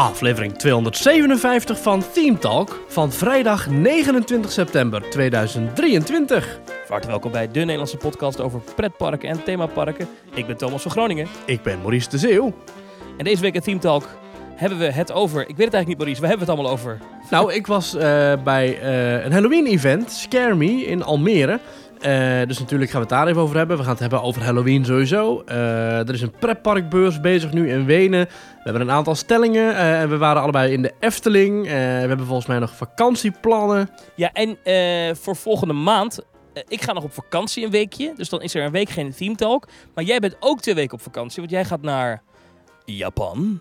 Aflevering 257 van Theme Talk van vrijdag 29 september 2023. Van welkom bij de Nederlandse podcast over pretparken en themaparken. Ik ben Thomas van Groningen. Ik ben Maurice de Zeeuw. En deze week in Theme Talk hebben we het over... Ik weet het eigenlijk niet, Maurice. Waar hebben we het allemaal over? Nou, ik was uh, bij uh, een Halloween-event, Scare Me, in Almere. Uh, dus natuurlijk gaan we het daar even over hebben. We gaan het hebben over Halloween sowieso. Uh, er is een pretparkbeurs bezig nu in Wenen. We hebben een aantal stellingen. Uh, we waren allebei in de Efteling. we hebben volgens mij nog vakantieplannen. Ja, en voor volgende maand. ik ga nog op vakantie een weekje. Dus dan is er een week geen theme talk. Maar jij bent ook twee weken op vakantie. Want jij gaat naar Japan.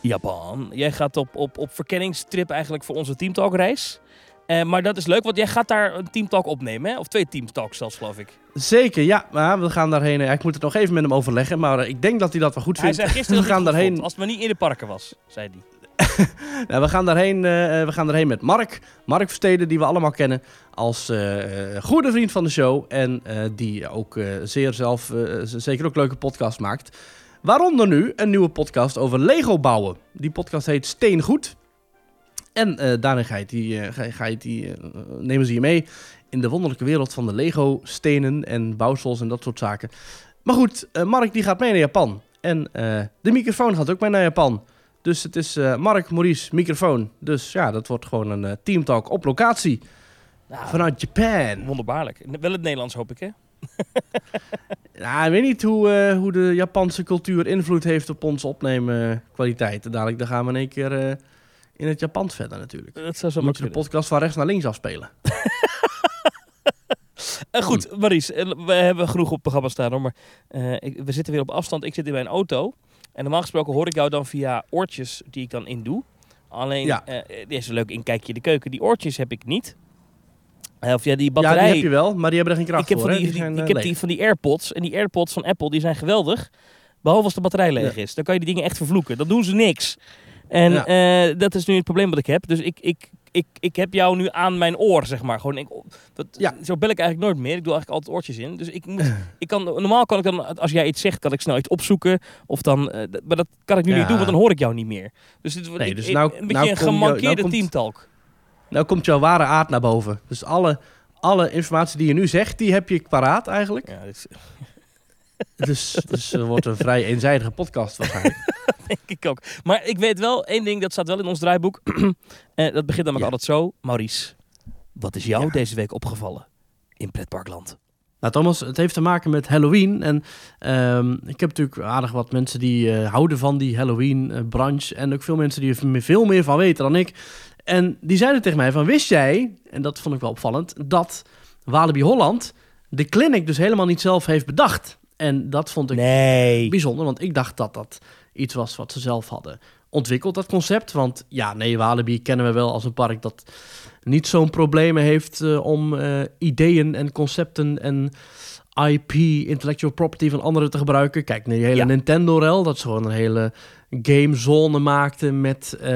Japan. Jij gaat op, op, op verkenningstrip eigenlijk voor onze teamtalk reis. Uh, maar dat is leuk, want jij gaat daar een teamtalk opnemen, hè? Of twee teamtalks zelfs, geloof ik. Zeker, ja. Maar we gaan daarheen. ik moet het nog even met hem overleggen, maar ik denk dat hij dat wel goed vindt. Hij zei gisteren we gaan daarheen. als het maar niet in de parken was, zei hij. nou, we, gaan daarheen, uh, we gaan daarheen met Mark. Mark Versteden, die we allemaal kennen als uh, goede vriend van de show. En die ook zeer zelf, zeker ook leuke podcast maakt. Waaronder nu een nieuwe podcast over Lego bouwen. Die podcast heet Steengoed. En uh, daarin ga je die, uh, ga, ga je die, uh, nemen ze je mee in de wonderlijke wereld van de Lego stenen en bouwsels en dat soort zaken. Maar goed, Mark die gaat mee naar Japan. En de microfoon gaat ook mee naar Japan. Dus het is Mark, Maurice, microfoon. Dus ja, dat wordt gewoon een teamtalk op locatie. Nou, vanuit Japan. Wonderbaarlijk. Wel het Nederlands hoop ik hè? nou, ik weet niet hoe, hoe de Japanse cultuur invloed heeft op onze opnemen kwaliteit. Dadelijk daar gaan we in één keer in het Japans verder natuurlijk. Dat zou zo Moeten de podcast van rechts naar links afspelen. uh, goed, Maries, eh, we hebben genoeg op het programma staan hoor, maar uh, ik, we zitten weer op afstand. Ik zit in mijn auto en normaal gesproken hoor ik jou dan via oortjes die ik dan in doe. Alleen, ja. uh, is een leuk inkijkje de keuken. Die oortjes heb ik niet. Of ja, die batterij... Ja, die heb je wel, maar die hebben er geen kracht ik voor. Heb die, die, die, ik heb die van die AirPods. En die AirPods van Apple, die zijn geweldig. Behalve als de batterij leeg is. Dan kan je die dingen echt vervloeken. Dan doen ze niks. En ja. uh, dat is nu het probleem wat ik heb. Dus ik, ik, ik, ik heb jou nu aan mijn oor, zeg maar. Gewoon, ik, dat, ja. Zo bel ik eigenlijk nooit meer. Ik doe eigenlijk altijd oortjes in. Dus ik moet, ik kan, normaal kan ik dan, als jij iets zegt, kan ik snel iets opzoeken. Of dan, uh, maar dat kan ik nu ja. niet doen, want dan hoor ik jou niet meer. Dus dit wordt nee, dus nou, een beetje nou een gemankeerde nou teamtalk. Nou komt jouw ware aard naar boven. Dus alle, alle informatie die je nu zegt, die heb je paraat eigenlijk. Ja, dit is... dus, dus het wordt een vrij eenzijdige podcast waarschijnlijk. denk ik ook. Maar ik weet wel één ding, dat staat wel in ons draaiboek. uh, dat begint namelijk ja. altijd zo. Maurice, wat is jou ja. deze week opgevallen in Pretparkland? Nou Thomas, het heeft te maken met Halloween. En um, ik heb natuurlijk aardig wat mensen die uh, houden van die Halloween-branche. en ook veel mensen die er veel meer van weten dan ik. En die zeiden tegen mij van, wist jij, en dat vond ik wel opvallend... dat Walibi Holland de clinic dus helemaal niet zelf heeft bedacht. En dat vond ik nee. bijzonder, want ik dacht dat dat iets was wat ze zelf hadden ontwikkeld, dat concept. Want ja, nee, Walibi kennen we wel als een park dat niet zo'n problemen heeft uh, om uh, ideeën en concepten en IP, intellectual property van anderen te gebruiken. Kijk naar die hele ja. Nintendo-rel, dat is gewoon een hele gamezone maakte met, uh,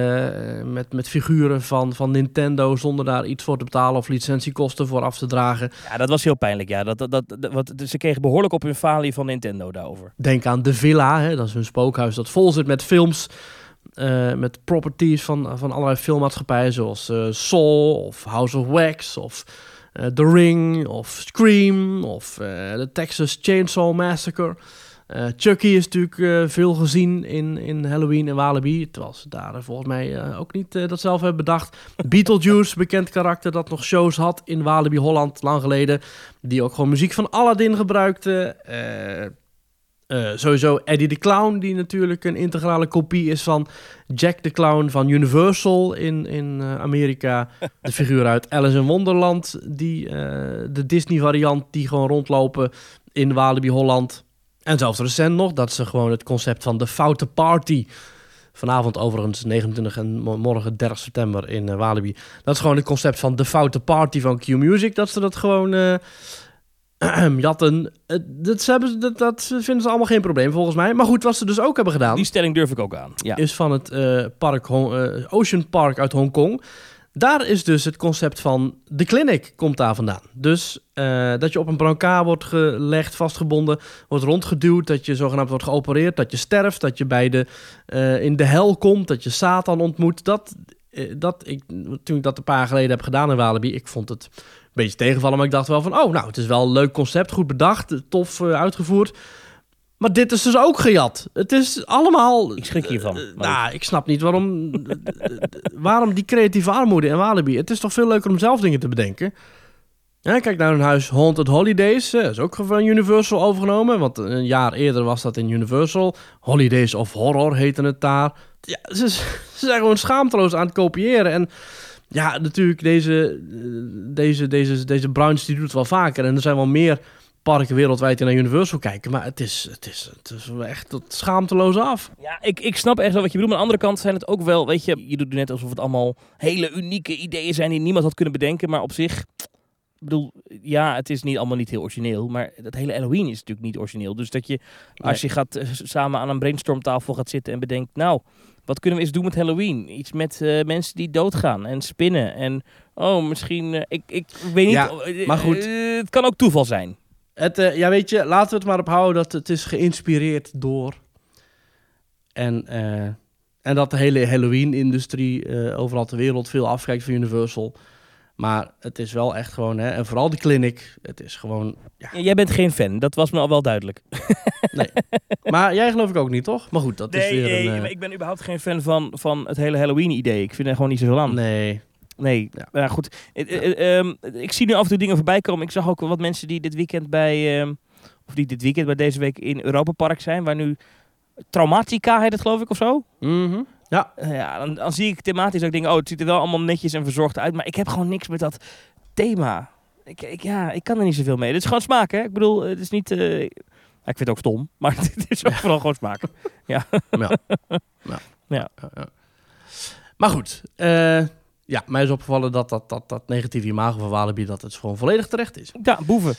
met, met figuren van, van Nintendo zonder daar iets voor te betalen of licentiekosten voor af te dragen. Ja, dat was heel pijnlijk. Ja. Dat, dat, dat, wat, ze kregen behoorlijk op hun falie van Nintendo daarover. Denk aan de Villa, hè, dat is hun spookhuis dat vol zit met films. Uh, met properties van, van allerlei filmmaatschappijen zoals uh, Soul of House of Wax of The Ring of Scream of de Texas Chainsaw Massacre. Uh, Chucky is natuurlijk uh, veel gezien in, in Halloween en Walibi. Terwijl ze daar volgens mij uh, ook niet dat zelf hebben bedacht. Beetlejuice, bekend karakter dat nog shows had in Walibi Holland lang geleden. Die ook gewoon muziek van Aladdin gebruikte. sowieso Eddie the Clown, die natuurlijk een integrale kopie is van Jack the Clown van Universal in, in Amerika. De figuur uit Alice in Wonderland, die, de Disney variant die gewoon rondlopen in Walibi Holland. En zelfs recent nog dat ze gewoon het concept van de foute party. Vanavond overigens 29 en morgen 30 september in uh, Walibi. Dat is gewoon het concept van de foute party van Q Music. Dat ze dat gewoon uh, jatten. Uh, dat, hebben, dat, dat vinden ze allemaal geen probleem volgens mij. Maar goed, wat ze dus ook hebben gedaan. Die stelling durf ik ook aan. Ja. Is van het park, Ocean Park uit Hongkong. Daar is dus het concept van de clinic komt daar vandaan. Dus uh, dat je op een brancard wordt gelegd, vastgebonden, wordt rondgeduwd, dat je zogenaamd wordt geopereerd, dat je sterft, dat je bij de, uh, in de hel komt, dat je Satan ontmoet. Dat, uh, dat ik, toen ik dat een paar jaar geleden heb gedaan in Walibi, ik vond het een beetje tegenvallen, maar ik dacht wel van, oh nou, het is wel een leuk concept, goed bedacht, tof uitgevoerd. Maar dit is dus ook gejat. Het is allemaal... Ik schrik hiervan. Uh, nou, ik snap niet waarom, waarom die creatieve armoede in Walibi. Het is toch veel leuker om zelf dingen te bedenken. Ja, kijk naar hun huis Haunted Holidays. Dat is ook van Universal overgenomen. Want een jaar eerder was dat in Universal. Holidays of Horror heette het daar. Ja, ze, ze zijn gewoon schaamteloos aan het kopiëren. En ja, natuurlijk, deze, deze, deze, deze Browns die doet het wel vaker. En er zijn wel meer parken wereldwijd die naar Universal kijken. Maar het is, het is, het is echt tot schaamteloos af. Ja, ik, ik snap echt wel wat je bedoelt. Maar aan de andere kant zijn het ook wel, weet je, je doet net alsof het allemaal hele unieke ideeën zijn die niemand had kunnen bedenken. Maar op zich, ik bedoel, ja, het is niet allemaal niet heel origineel. Maar dat hele Halloween is natuurlijk niet origineel. Dus dat je, als je gaat uh, samen aan een brainstormtafel gaat zitten en bedenkt, nou, wat kunnen we eens doen met Halloween? Iets met uh, mensen die doodgaan en spinnen. En, oh, misschien, uh, ik, ik weet niet. Ja, maar goed. het kan ook toeval zijn. Het, uh, ja, weet je, laten we het maar op houden dat het is geïnspireerd door. En, uh, en dat de hele Halloween-industrie uh, overal ter wereld veel afkijkt van Universal. Maar het is wel echt gewoon, hè, en vooral de clinic, het is gewoon... Ja. Jij bent geen fan, dat was me al wel duidelijk. nee. Maar jij geloof ik ook niet, toch? Maar goed, dat nee, is weer nee, een... Nee, ik ben überhaupt geen fan van, van het hele Halloween-idee. Ik vind er gewoon niet zoveel aan. Nee, Nee, ja. maar goed. Ja. Uh, um, ik zie nu af en toe dingen voorbij komen. Ik zag ook wat mensen die dit weekend bij, um, of die dit weekend bij deze week in Europa Park zijn, waar nu Traumatica heet het geloof ik of zo. Mm -hmm. Ja. Uh, ja, dan, dan, zie ik thematisch ook dingen, oh het ziet er wel allemaal netjes en verzorgd uit, maar ik heb gewoon niks met dat thema. Ik, ik ja, ik kan er niet zoveel mee. Het is gewoon smaak, hè. Ik bedoel, het is niet... Uh, ik vind het ook stom, maar het is ook ja. vooral gewoon smaak. ja. ja. ja. ja. Maar goed, uh, ja, mij is opgevallen dat dat, dat, dat negatieve imago van Walibi dat het gewoon volledig terecht is. Ja, boeven.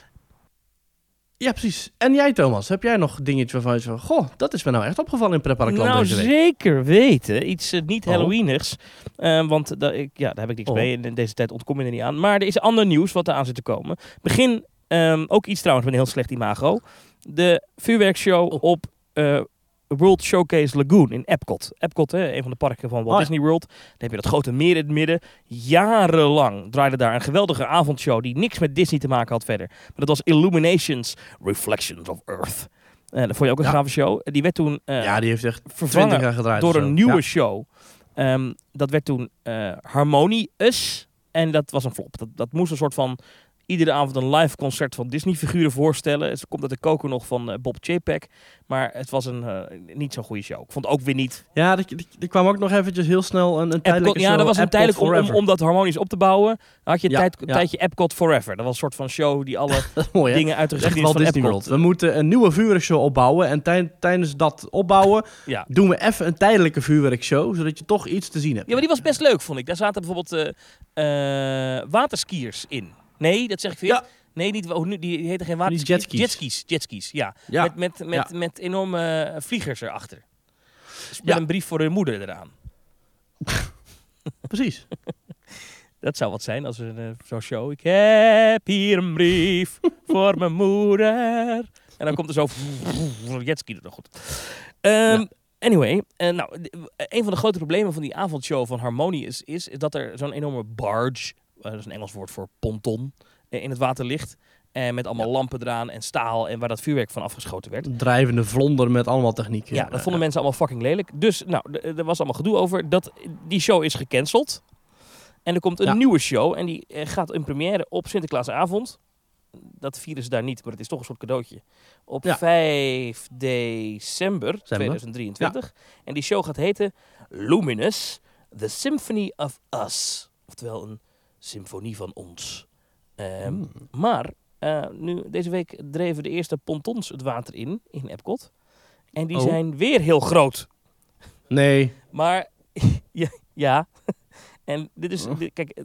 Ja, precies. En jij, Thomas, heb jij nog dingetjes waarvan je zo... Goh, dat is me nou echt opgevallen in Preparaland nou, deze week. zeker weten. Iets uh, niet Halloweenigs. Oh. Uh, want da, ik, ja, daar heb ik niks Oh. mee. In deze tijd ontkom je er niet aan. Maar er is ander nieuws wat eraan zit te komen. Begin, um, ook iets trouwens met een heel slecht imago. De vuurwerkshow Oh. op uh, World Showcase Lagoon in Epcot. Epcot, hè, een van de parken van Walt Oh ja. Disney World. Dan heb je dat grote meer in het midden. Jarenlang draaide daar een geweldige avondshow die niks met Disney te maken had verder. Maar dat was Illuminations Reflections of Earth. Eh, dat vond je ook een Ja. gave show. Die werd toen eh, ja, die heeft echt 20 vervangen jaar gedraaid. door een nieuwe Ja. show. Ehm, dat werd toen eh Harmonious. En dat was een flop. Dat, dat moest een soort van iedere avond een live concert van Disney-figuren voorstellen. Ze komt uit de koker nog van eh, Bob Chapek. Maar het was een eh, niet zo'n goede show. Ik vond ook weer niet... Ja, er, kwam ook nog eventjes heel snel een, een tijdelijke Epcot, ja, show, dat was een tijdelijk om, om, dat harmonisch op te bouwen. Dan had je een Ja, tijd, ja. tijdje Epcot Forever. Dat was een soort van show die alle mooi, dingen uit de geschiedenis van Disney Epcot... World. We moeten een nieuwe vuurwerkshow opbouwen. En tij- tijdens dat opbouwen Ja. doen we even een tijdelijke vuurwerkshow. Zodat je toch iets te zien hebt. Ja, maar die was best leuk, vond ik. Daar zaten bijvoorbeeld eh, waterskiers in. Nee, dat zeg ik weer. Ja. Nee, niet, oh, nu- die heten geen Die waterskiers. jetskis. Jetskis, jetskis, ja. Ja. Met, met, met, met enorme eh, vliegers erachter. Dus met Ja. een brief voor hun moeder eraan. Precies. Dat zou wat zijn als een uh, zo'n show. Ik heb hier een brief voor mijn moeder. En dan komt er zo jetski er nog goed. Ehm, Ja. Anyway, eh, nou, een van de grote problemen van die avondshow van Harmonious is, is dat er zo'n enorme barge, eh, dat is een Engels woord voor ponton, eh, in het water ligt. En met allemaal lampen eraan en staal en waar dat vuurwerk van afgeschoten werd. Drijvende vlonder met allemaal technieken. Ja, dat vonden mensen allemaal fucking lelijk. Dus, nou, er was allemaal gedoe over. Dat, die show is gecanceld. En er komt een Ja. nieuwe show. En die eh, gaat in première op Sinterklaasavond. Dat vieren ze daar niet, maar het is toch een soort cadeautje. Op Ja. 5 december 2023. En die show gaat heten Luminous, The Symphony of Us. Oftewel een symfonie van ons. Ehm, Hmm. Maar eh, nu, deze week dreven de eerste pontons het water in, in Epcot. En die Oh. zijn weer heel groot. Nee. Maar ja, ja. En dit is, Oh. dit- kijk, eh,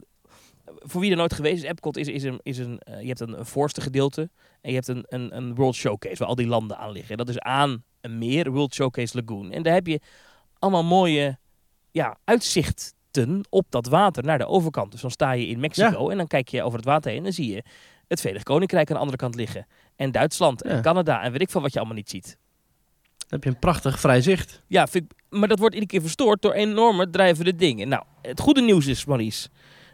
voor wie er nooit geweest is, Epcot is, is een, is een eh, je hebt een, een voorste gedeelte en je hebt een, een, een World Showcase waar al die landen aan liggen. Dat is aan een meer, World Showcase Lagoon. En daar heb je allemaal mooie ja, uitzicht op dat water naar de overkant. Dus dan sta je in Mexico en dan kijk je over het water heen en dan zie je het Verenigd Koninkrijk aan de andere kant liggen. En Duitsland en. Canada en weet ik veel wat je allemaal niet ziet. Dan heb je een prachtig vrij zicht. Ja, vind ik- maar dat wordt iedere keer verstoord door enorme drijvende dingen. Nou, het goede nieuws is, Maurice,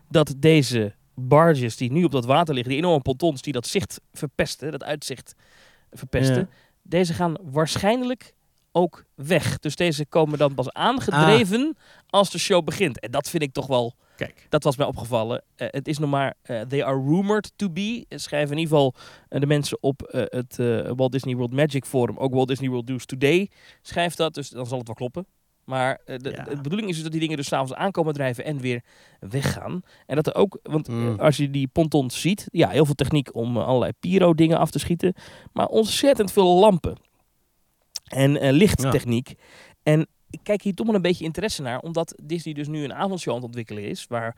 dat deze barges die nu op dat water liggen, die enorme pontons die dat zicht verpesten, dat uitzicht verpesten, Ja. deze gaan waarschijnlijk ook weg. Dus deze komen dan pas aangedreven als de show begint. En dat vind ik toch wel, Kijk. dat was mij opgevallen. Eh, het is nog maar, eh, they are rumored to be, schrijven in ieder geval eh, de mensen op het Walt Disney World Magic Forum, ook Walt Disney World News Today, schrijft dat, dus dan zal het wel kloppen. Maar de, Ja. de bedoeling is dus dat die dingen dus s'avonds aankomen drijven en weer weggaan. En dat er ook, want eh, Mm. als je die pontons ziet, ja, heel veel techniek om allerlei pyro-dingen af te schieten, maar ontzettend veel lampen en eh, lichttechniek. En ik kijk hier toch wel een beetje interesse naar, omdat Disney dus nu een avondshow aan het ontwikkelen is, waar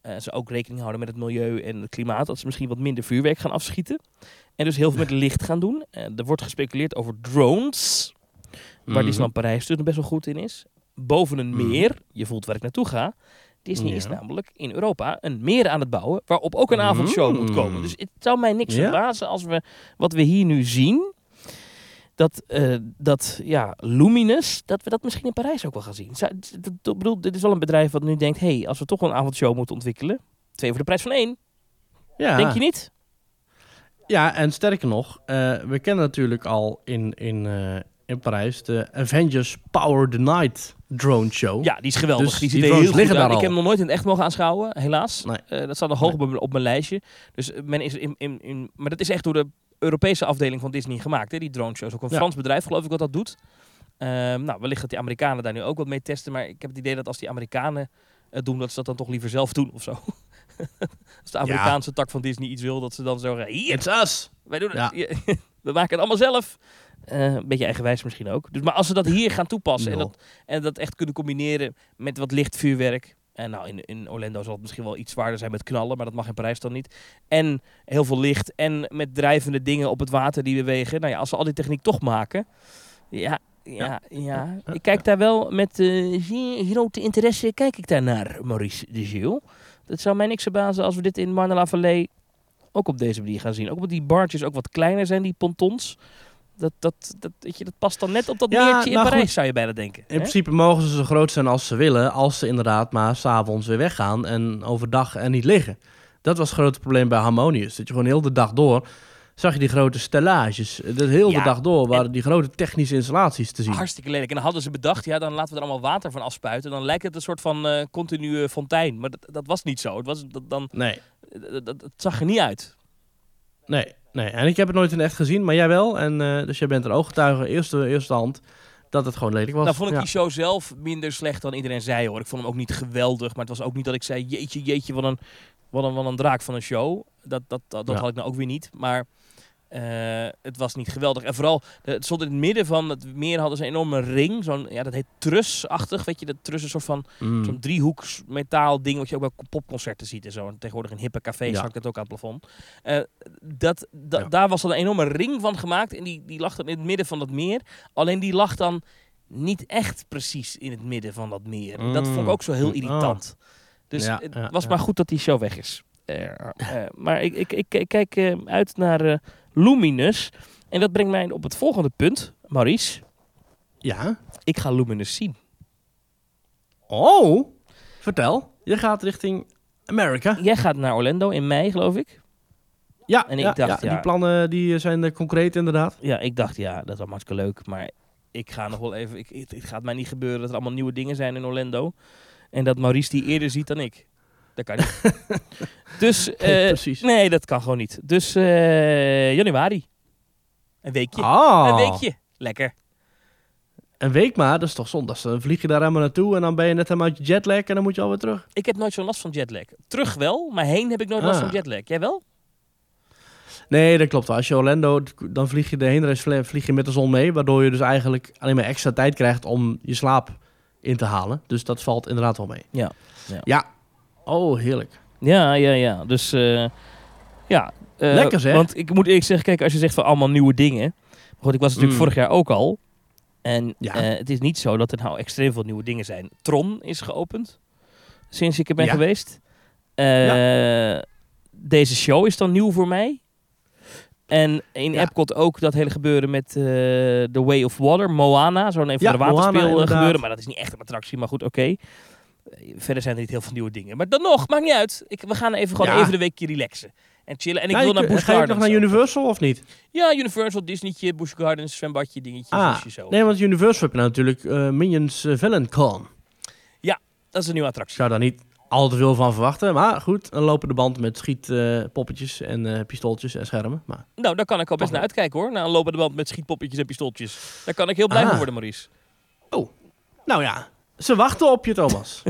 eh, ze ook rekening houden met het milieu en het klimaat, dat ze misschien wat minder vuurwerk gaan afschieten. En dus heel veel met licht gaan doen. Eh, er wordt gespeculeerd over drones, waar Mhm. Disneyland Parijs dus best wel goed in is. Boven een Mhm. meer, je voelt waar ik naartoe ga. Disney Ja. is namelijk in Europa een meer aan het bouwen, waarop ook een avondshow moet komen. Dus het zou mij niks Ja. verbazen als we wat we hier nu zien, dat, eh, dat ja, Luminous, dat we dat misschien in Parijs ook wel gaan zien. Zou- d- d- d- Ik bedoel, dit is wel een bedrijf wat nu denkt, hé, hey, als we toch een avondshow moeten ontwikkelen, twee voor de prijs van één, Ja. denk je niet? Ja, en sterker nog, eh, we kennen natuurlijk al in, in, eh, in Parijs de Avengers Power the Night drone show. Ja, die is geweldig. Dus die die drones heel liggen daar Ik heb al. hem nog nooit in het echt mogen aanschouwen, helaas. Nee. Dat staat nog hoog op, mijn, op mijn lijstje. Dus men is in, in, in, maar dat is echt door de Europese afdeling van Disney gemaakt. Hè? Die drone shows. Ook een Ja. Frans bedrijf, geloof ik, wat dat doet. Ehm, nou, wellicht dat die Amerikanen daar nu ook wat mee testen. Maar ik heb het idee dat als die Amerikanen het doen, dat ze dat dan toch liever zelf doen of zo. als de Amerikaanse tak van Disney iets wil, dat ze dan zo zeggen, hier, It's us! wij doen het. Ja. We maken het allemaal zelf. Eh, een beetje eigenwijs misschien ook. Dus, maar als ze dat hier gaan toepassen en dat, en dat echt kunnen combineren met wat licht vuurwerk. En nou, in, in Orlando zal het misschien wel iets zwaarder zijn met knallen, maar dat mag in Parijs dan niet. En heel veel licht en met drijvende dingen op het water die bewegen. Nou ja, als ze al die techniek toch maken. Ja, ja, ja. Ik kijk daar wel met zeer grote interesse kijk ik daar naar, Maurice de Gilles. Dat zou mij niks verbazen als we dit in Marne Valley ook op deze manier gaan zien. Ook omdat die barges ook wat kleiner zijn, die pontons. Dat, dat, dat, weet je, dat past dan net op dat Ja, meertje in nou Parijs, goed. zou je bijna denken. In hè? principe mogen ze zo groot zijn als ze willen, als ze inderdaad maar s'avonds weer weggaan en overdag er niet liggen. Dat was het grote probleem bij Harmonious. Dat je gewoon heel de dag door zag je die grote stellages. De hele Ja, dag door waren die grote technische installaties te zien. Hartstikke lelijk. En dan hadden ze bedacht, ja, dan laten we er allemaal water van afspuiten. Dan lijkt het een soort van eh, continue fontein. Maar dat, dat was niet zo. Het, was, dat, dan, Nee, dat, dat- zag er niet uit. nee, nee. En ik heb het nooit in echt gezien, maar jij wel. En, eh, dus jij bent een ooggetuige, eerste, eerste hand, dat het gewoon lelijk was. Nou vond ik Ja. die show zelf minder slecht dan iedereen zei hoor. Ik vond hem ook niet geweldig. Maar het was ook niet dat ik zei, jeetje, jeetje, wat een, wat een, wat een draak van een show. Dat, dat, dat, dat Ja. had ik nou ook weer niet. Maar eh, het was niet geweldig. En vooral, het stond in het midden van het meer hadden ze een enorme ring. Zo'n, ja, dat heet trusachtig. Weet je, dat trus is een soort van Mm. Zo'n driehoeks metaal ding wat je ook bij popconcerten ziet en zo. En tegenwoordig in hippe cafés Ja. hangt dat ook aan het plafond. Eh, dat, da- Ja. Daar was dan een enorme ring van gemaakt en die, die lag dan in het midden van dat meer. Alleen die lag dan niet echt precies in het midden van dat meer. Dat vond ik ook zo heel Mm. irritant. Dus Ja, het was maar goed dat die show weg is. Eh, maar ik, ik, ik, ik kijk uit naar Luminous. En dat brengt mij op het volgende punt, Maurice. Ja. Ik ga Luminous zien. Oh, vertel. Je gaat richting Amerika. Jij gaat naar Orlando in mei, geloof ik. Ja, En ik ja, dacht, ja, die plannen die zijn concreet inderdaad. Ja, ik dacht, ja, dat wel hartstikke leuk. Maar ik ga nog wel even... Ik, het, het gaat mij niet gebeuren dat er allemaal nieuwe dingen zijn in Orlando. En dat Maurice die eerder ziet dan ik. Dat kan niet. dus, eh, Nee, precies. nee, dat kan gewoon niet. Dus eh, januari. Een weekje. Ah, Een weekje. Lekker. Een week maar, dat is toch zondag. Dan vlieg je daar helemaal naartoe en dan ben je net helemaal uit je jetlag en dan moet je alweer terug. Ik heb nooit zo'n last van jetlag. Terug wel, maar heen heb ik nooit last Ah. van jetlag. Jij wel? Nee, dat klopt. Als je Orlando, dan vlieg je de heenreis vlie- vlieg je met de zon mee, waardoor je dus eigenlijk alleen maar extra tijd krijgt om je slaap in te halen. Dus dat valt inderdaad wel mee. Ja, ja. Ja. Oh, heerlijk. Ja, ja, ja. Dus eh, ja. eh, Lekker, zeg. Want ik moet eerlijk zeggen, kijk, als je zegt van allemaal nieuwe dingen. Goed, ik was natuurlijk Mm. vorig jaar ook al. En Ja. eh, het is niet zo dat er nou extreem veel nieuwe dingen zijn. Tron is geopend. sinds ik er ben Ja. geweest. Deze show is dan nieuw voor mij. En in Ja. Epcot ook dat hele gebeuren met eh, The Way of Water, Moana. Zo'n een van Ja, de waterspeel gebeuren. Maar dat is niet echt een attractie, maar goed, oké. Verder zijn er niet heel veel nieuwe dingen. Maar dan nog, maakt niet uit. Ik, we gaan even gewoon Ja. even de weekje relaxen. En chillen. En ik Ja, wil je naar Busch Ga je nog naar. Universal of niet? Ja, Universal, Disneytje, Busch Gardens, zwembadje, dingetje, Ah, zo. nee, want Universal heb je nou natuurlijk eh, Minions uh, Villain Con. Dat is een nieuwe Ik attractie. zou daar niet al te veel van verwachten. Maar goed, een lopende band met schietpoppetjes en eh, pistooltjes en schermen. Maar, Nou, daar kan ik al best naar uitkijken hoor. Naar een lopende band met schietpoppetjes en pistooltjes. Daar kan ik heel blij Ah. van worden, Maurice. nou ja, ze wachten op je, Thomas.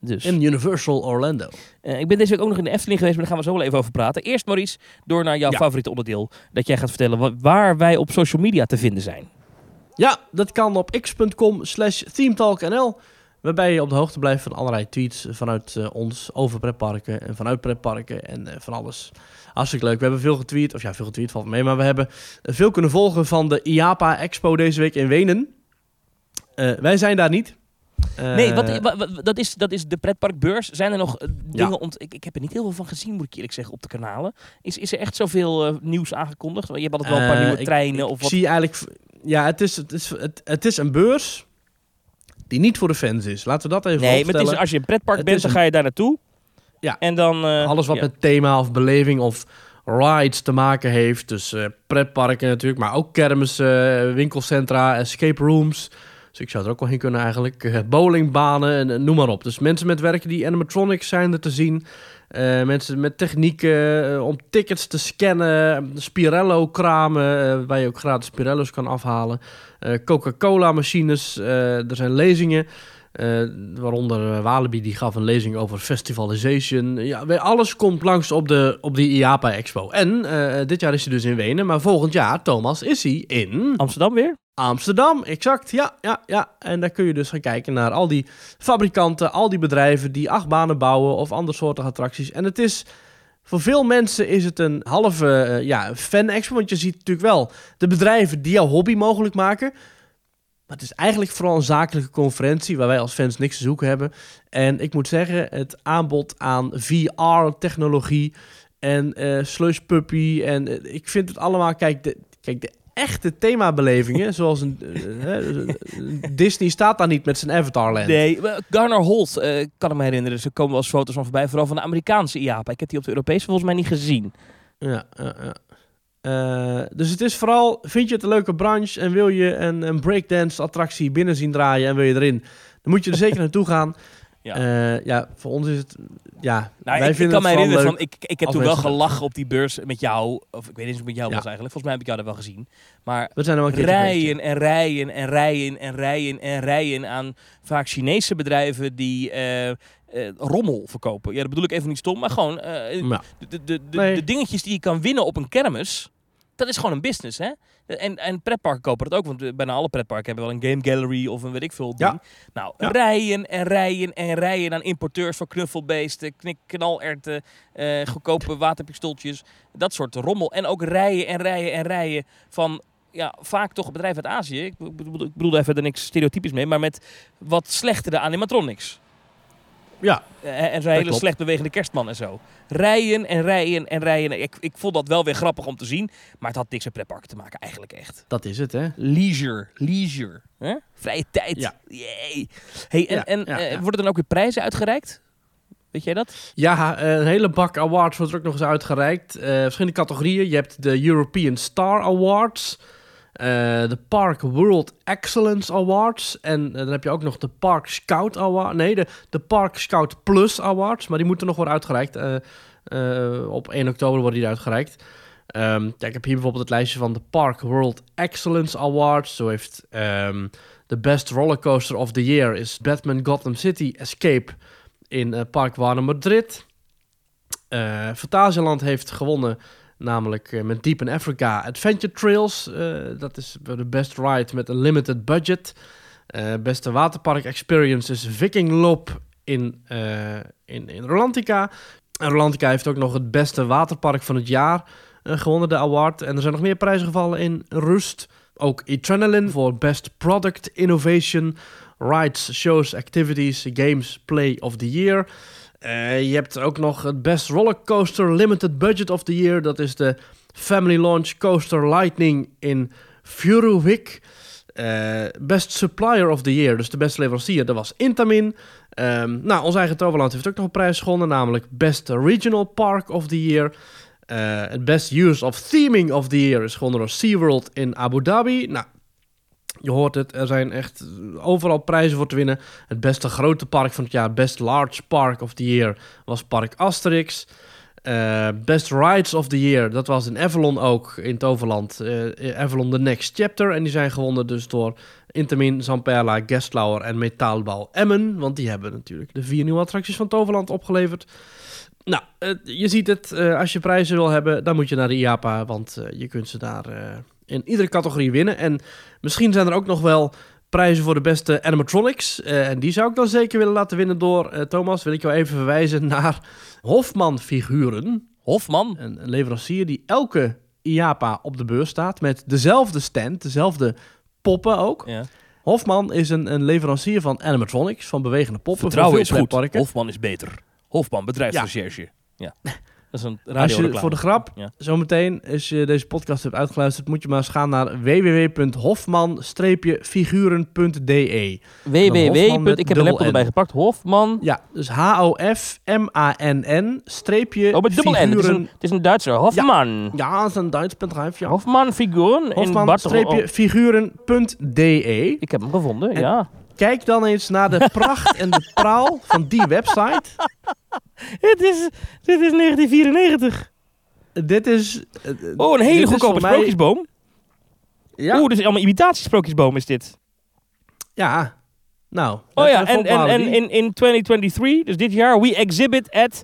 Dus. in Universal Orlando. Eh, ik ben deze week ook nog in de Efteling geweest, maar daar gaan we zo wel even over praten. Eerst, Maurice, door naar jouw Ja. favoriete onderdeel. Dat jij gaat vertellen wa- waar wij op social media te vinden zijn. Ja, dat kan op x.com slash themetalknl. Waarbij je op de hoogte blijft van allerlei tweets vanuit eh, ons over pretparken en vanuit pretparken en eh, van alles. Hartstikke leuk. We hebben veel getweet, of ja, veel getweet valt mee, maar we hebben veel kunnen volgen van de IAPA Expo deze week in Wenen. Wij zijn daar niet. Eh, nee, wat, wa- wa- dat, is, dat is de pretparkbeurs. Zijn er nog eh, Ja. dingen... Ont ik, ik heb er niet heel veel van gezien, moet ik eerlijk zeggen, op de kanalen. Is, is er echt zoveel eh, nieuws aangekondigd? Je hebt altijd wel een paar Eh, nieuwe ik- treinen ik of wat. zie eigenlijk... Ja, het is, het, is, het, het is een beurs die niet voor de fans is. Laten we dat even Nee, opstellen. als je een pretpark Het bent, dan een- ga je daar naartoe. Ja. En dan... eh, Alles wat ja. met thema of beleving of rides te maken heeft. Dus eh, pretparken natuurlijk, maar ook kermissen, eh, winkelcentra, escape rooms. Dus ik zou er ook wel heen kunnen eigenlijk. Eh, bowlingbanen en eh, noem maar op. Dus mensen met werken die animatronics zijn er te zien. Eh, mensen met technieken om tickets te scannen. Spirello-kramen, waar je ook gratis Spirello's kan afhalen. Coca-Cola-machines. er zijn lezingen. Eh, waaronder eh, Walibi die gaf een lezing over festivalization. Ja, alles komt langs op, de, op die IAPA Expo. En eh, dit jaar is hij dus in Wenen, maar volgend jaar, Thomas, is hij in Amsterdam weer? Amsterdam. Exact, ja, ja, ja. En daar kun je dus gaan kijken naar al die fabrikanten, al die bedrijven die achtbanen bouwen of andere soorten attracties. En het is, voor veel mensen is het een halve ja, fan-expo, want je ziet natuurlijk wel de bedrijven die jouw hobby mogelijk maken. Maar het is eigenlijk vooral een zakelijke conferentie waar wij als fans niks te zoeken hebben. En ik moet zeggen, het aanbod aan VR-technologie en eh slush puppy. En eh, ik vind het allemaal, kijk, de, kijk, de echte themabelevingen, zoals een eh, eh, Disney staat daar niet met zijn Avatarland. Nee, Garner Holt kan ik me herinneren. Dus er komen wel eens foto's van voorbij. Vooral van de Amerikaanse IAPA. Ik heb die op de Europese volgens mij niet gezien. Ja, ja, ja. Eh, dus het is vooral, vind je het een leuke branche en wil je een, een breakdance attractie binnen zien draaien en wil je erin, dan moet je er zeker naartoe gaan. Ja. Ja. ja, voor ons is het, ja, Nou, wij ik, ik vinden kan vooral herinneren van, ik, ik heb toen wel gelachen op die beurs met jou. Of ik weet niet eens of het met jou Ja. was eigenlijk. Volgens mij heb ik jou daar wel gezien. Maar We zijn er wel een ja. rijen en rijen en rijen en rijen en rijen aan vaak Chinese bedrijven die eh, eh, rommel verkopen. Ja, dat bedoel ik even niet stom, maar gewoon eh, Ja. de, de, de, de, Nee. de dingetjes die je kan winnen op een kermis. Dat is gewoon een business, hè? En, en pretparken kopen dat ook, want eh, bijna alle pretparken hebben wel een game gallery of een weet ik veel ding. Ja. Nou, Ja. rijen en rijen en rijen aan importeurs van knuffelbeesten, knik, knalerten, eh, goedkope waterpistooltjes, dat soort rommel. En ook rijen en rijen en rijen van, ja, vaak toch bedrijven uit Azië. Ik bedoel, ik bedoel even er niks stereotypisch mee, maar met wat slechtere animatronics. Ja, Eh, en zo'n hele klopt. slecht bewegende kerstman en zo. Rijen en rijen en rijen. Ik, ik vond dat wel weer grappig om te zien. Maar het had niks met pretparken te maken, eigenlijk echt. dat is het, hè. Leisure. Leisure. hè? Vrije tijd. Ja. Yay. Hey, en Ja, en ja, eh, ja. worden dan ook weer prijzen uitgereikt? Weet jij dat? Ja, een hele bak awards wordt er ook nog eens uitgereikt. Eh, verschillende categorieën. Je hebt de European Star Awards, de Park World Excellence Awards. En eh, dan heb je ook nog de Park Scout Award. Nee, de, de Park Scout Plus Awards. Maar die moeten nog worden uitgereikt. Eh, eh, op 1 oktober worden die uitgereikt. Ehm, ja, ik heb hier bijvoorbeeld het lijstje van de Park World Excellence Awards. Zo heeft de Best Rollercoaster of the Year is Batman Gotham City Escape in eh, Park Warner Madrid. Eh Fantasieland heeft gewonnen, namelijk eh, met Deep in Africa Adventure Trails. Eh, dat is de best ride met een limited budget. Eh, beste waterpark experience is Viking Loop in, in, in Rolantica. Rolantica heeft ook nog het beste waterpark van het jaar gewonnen, de award. En er zijn nog meer prijzen gevallen in Rust. Ook Adrenaline voor Best Product Innovation Rides, Shows, Activities, Games, Play of the Year. Eh, je hebt ook nog het Best Rollercoaster Limited Budget of the Year. Dat is de Family Launch Coaster Lightning in Furuvik. Eh, best Supplier of the Year, dus de beste leverancier, dat was Intamin. Ehm, nou, ons eigen Toverland heeft ook nog een prijs gewonnen, namelijk Best Regional Park of the Year. Eh, het Best Use of Theming of the Year is gewonnen door SeaWorld in Abu Dhabi. Nou, je hoort het, er zijn echt overal prijzen voor te winnen. Het beste grote park van het jaar, Best Large Park of the Year, was Park Asterix. Uh, Best Rides of the Year, dat was in Avalon ook, in Toverland. Uh, Avalon The Next Chapter. En die zijn gewonnen dus door Intamin, Zamperla, Gestlauer en Metaalbouw Emmen. Want die hebben natuurlijk de vier nieuwe attracties van Toverland opgeleverd. Nou, uh, je ziet het, als je prijzen wil hebben, dan moet je naar de IAPA. Want je kunt ze daar in iedere categorie winnen. En misschien zijn er ook nog wel prijzen voor de beste animatronics. Uh, en die zou ik dan zeker willen laten winnen door, uh, Thomas, wil ik jou even verwijzen naar Hofman Figuren. Hofman? Een, een, leverancier die elke IAPA op de beurs staat met dezelfde stand, dezelfde poppen ook. Ja. Hofman is een, een leverancier van animatronics, van bewegende poppen. Vertrouwen is goed, Hofman is beter. Hofman, bedrijfsrecherche. Ja. ja. Dat is een Als je voor de grap, ja. zometeen, als je deze podcast hebt uitgeluisterd, moet je maar eens gaan naar www.hofman-figuren.de. www. Ik heb een laptop erbij gepakt. Hofman. Ja, dus H-O-F-M-A-N-N streepje Oh, met dubbel N. Het is, een, het is een Duitser. Hofman. Ja, ja het is een Duits bedrijf. Ja. Hofman Figuren. Hofman streepje figuren.de. Ik heb hem gevonden, en ja. Kijk dan eens naar de pracht en de praal van die website. Het is, dit is 1994. Dit is... Oh, een hele goedkope sprookjesboom. Ja. Oeh, dit is allemaal imitatiesprookjesboom is dit. Ja, nou. Oh ja, en, en, en in, in 2023, dus dit jaar, we exhibit at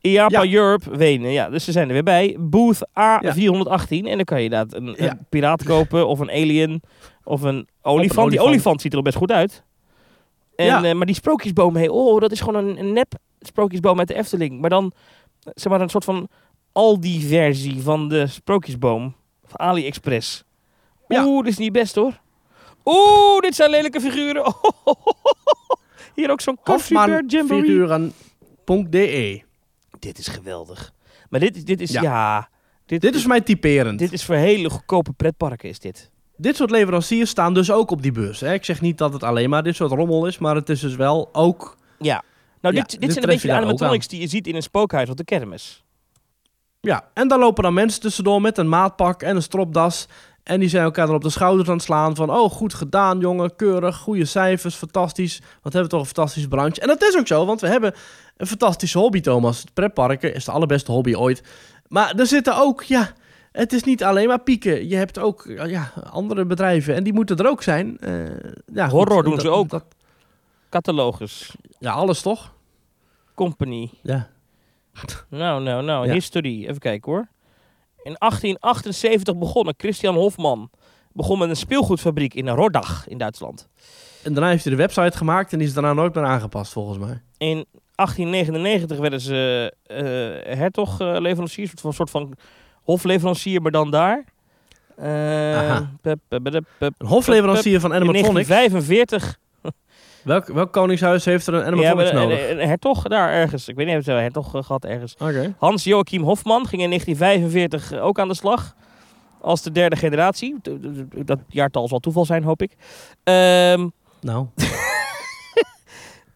IAPA ja. Europe Wenen. Ja, dus ze zijn er weer bij. Booth A418. En dan kan je inderdaad een, ja. piraat kopen of een alien of een olifant. olifant. Die olifant ziet er al best goed uit. En, ja. uh, maar die sprookjesboom, hey, oh, dat is gewoon een, een nep sprookjesboom uit de Efteling. Maar dan, zeg maar, een soort van Aldi-versie van de sprookjesboom. Van AliExpress. Oeh, dit is niet best hoor. Oeh, dit zijn lelijke figuren. Hier ook zo'n Figuren.de Dit is geweldig. Maar dit, dit is, ja... ja dit, dit is mij typerend. Dit is voor hele goedkope pretparken is dit. Dit soort leveranciers staan dus ook op die beurs. Hè? Ik zeg niet dat het alleen maar dit soort rommel is, maar het is dus wel ook... Ja, nou dit, dit, dit zijn een beetje de animatronics die je ziet in een spookhuis op de kermis. Ja, en daar lopen dan mensen tussendoor met een maatpak en een stropdas. En die zijn elkaar dan op de schouders aan het slaan van... oh, goed gedaan jongen, keurig, goede cijfers, fantastisch. Wat hebben we toch een fantastische branche. En dat is ook zo, want we hebben een fantastische hobby, Thomas. Het pretparken is de allerbeste hobby ooit. Maar er zitten ook, ja... Het is niet alleen maar pieken. Je hebt ook ja, andere bedrijven en die moeten er ook zijn. Uh, ja, Horror doen ze ook. Dat... Catalogus. Ja, alles toch? Company. Ja. Nou, nou, nou. Ja. History. Even kijken hoor. In 1878 begonnen Christian Hofman. Begon met een speelgoedfabriek in Rodach in Duitsland. En daarna heeft hij de website gemaakt en die is daarna nooit meer aangepast volgens mij. In 1899 werden ze uh, hertog uh, leveranciers, een soort van hofleverancier, maar dan daar. Uh, pep, pep, pep, een hofleverancier van animatronics. In 1945 Welk, welk koningshuis heeft er een animatronics ja, nodig? Een, een, hertog daar ergens. Ik weet niet, of ze een hertog gehad ergens. Okay. Hans Joachim Hofman ging in 1945 ook aan de slag. Als de derde generatie. Dat jaartal zal toeval zijn, hoop ik. Um, nou.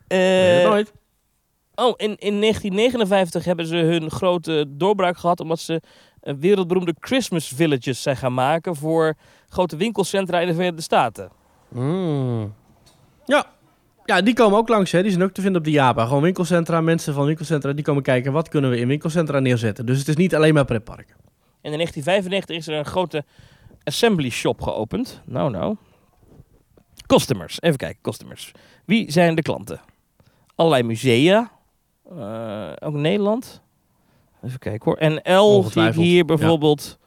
uh, nooit. Oh, in, in 1959 hebben ze hun grote doorbraak gehad omdat ze wereldberoemde Christmas villages zijn gaan maken voor grote winkelcentra in de Verenigde Staten. Mm. Ja, ja, die komen ook langs. Hè. Die zijn ook te vinden op de Java. Gewoon winkelcentra, mensen van winkelcentra, die komen kijken wat kunnen we in winkelcentra neerzetten. Dus het is niet alleen maar pretparken. En in 1995 is er een grote assembly shop geopend. Nou, nou. Customers. Even kijken, customers. Wie zijn de klanten? Allerlei musea. Uh, ook Nederland. Even kijken hoor. En L zie ik hier bijvoorbeeld. Ja.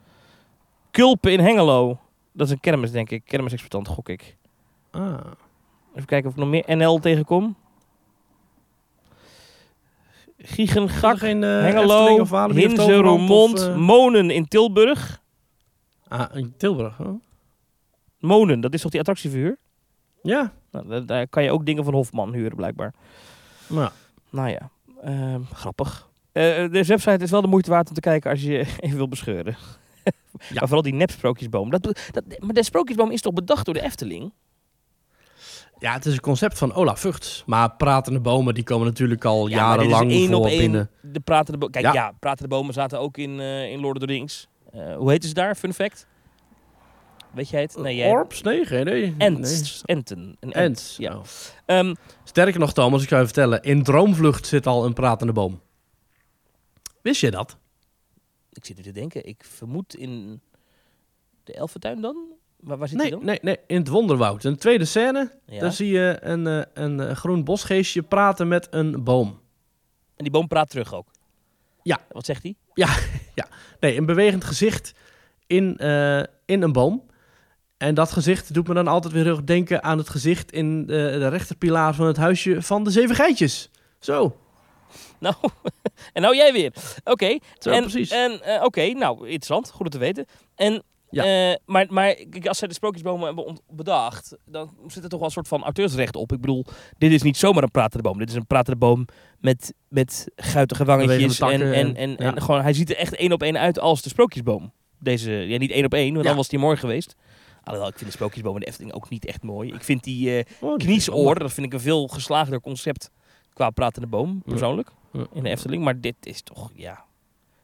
Kulpen in Hengelo. Dat is een kermis, denk ik. Kermisexploitant, gok ik. Ah. Even kijken of ik nog meer NL tegenkom. Giegengak, geen, uh, Hengelo, Hinze, Roermond, uh... Monen in Tilburg. Ah, in Tilburg, oh. Monen, dat is toch die attractievuur? Ja, Nou, daar, daar kan je ook dingen van Hofman huren, blijkbaar. Nou, Nou ja, ehm, grappig. Eh, deze website is wel de moeite waard om te kijken als je even wil bescheuren. Ja. Maar vooral die nep-sprookjesboom. Dat, dat, maar de sprookjesboom is toch bedacht door de Efteling? ja, het is een concept van Olaf Vugts. Maar pratende bomen, die komen natuurlijk al Ja, jarenlang één voor op één binnen. De pratende bomen. Kijk, Ja. ja. pratende bomen zaten ook in, eh, in Lord of the Rings. Hoe heet ze daar? Fun fact? Weet jij het? Nee, jij... Orps? Nee, geen idee. Ents. Enten. Een ent. Ents. Ja. Oh. Ehm, Sterker nog, Thomas, ik zou je vertellen. In Droomvlucht zit al een pratende boom. Wist je dat? ik zit nu te denken. Ik vermoed in de Elfentuin dan? Waar, waar zit Nee, dan? nee, nee, in het Wonderwoud. In de tweede scène, Ja. daar zie je een, eh, een eh, groen bosgeestje praten met een boom. En die boom praat terug ook? Ja. Wat zegt hij? Nee, een bewegend gezicht in, eh, in een boom. En dat gezicht doet me dan altijd weer heel erg denken aan het gezicht in de, de rechterpilaar van het huisje van de zeven geitjes. Zo, Nou, en nou jij weer. Oké. en, precies. En, eh, Oké, nou, interessant. Goed om te weten. En, Ja. eh, maar, maar als zij de sprookjesbomen hebben bedacht, dan zit er toch wel een soort van auteursrecht op. Ik bedoel, dit is niet zomaar een pratende boom. Dit is een pratende boom met, met guitige wangetjes. En, en, en, gewoon, hij ziet er echt één op één uit als de sprookjesboom. Deze, ja, niet één op één, want Ja. dan was die mooi geweest. Alhoewel, ik vind de sprookjesboom in de Efteling ook niet echt mooi. Ik vind die die kniesoor, dat vind ik een veel geslaagder concept qua pratende boom, persoonlijk, Ja. In de Efteling. Maar dit is toch, ja,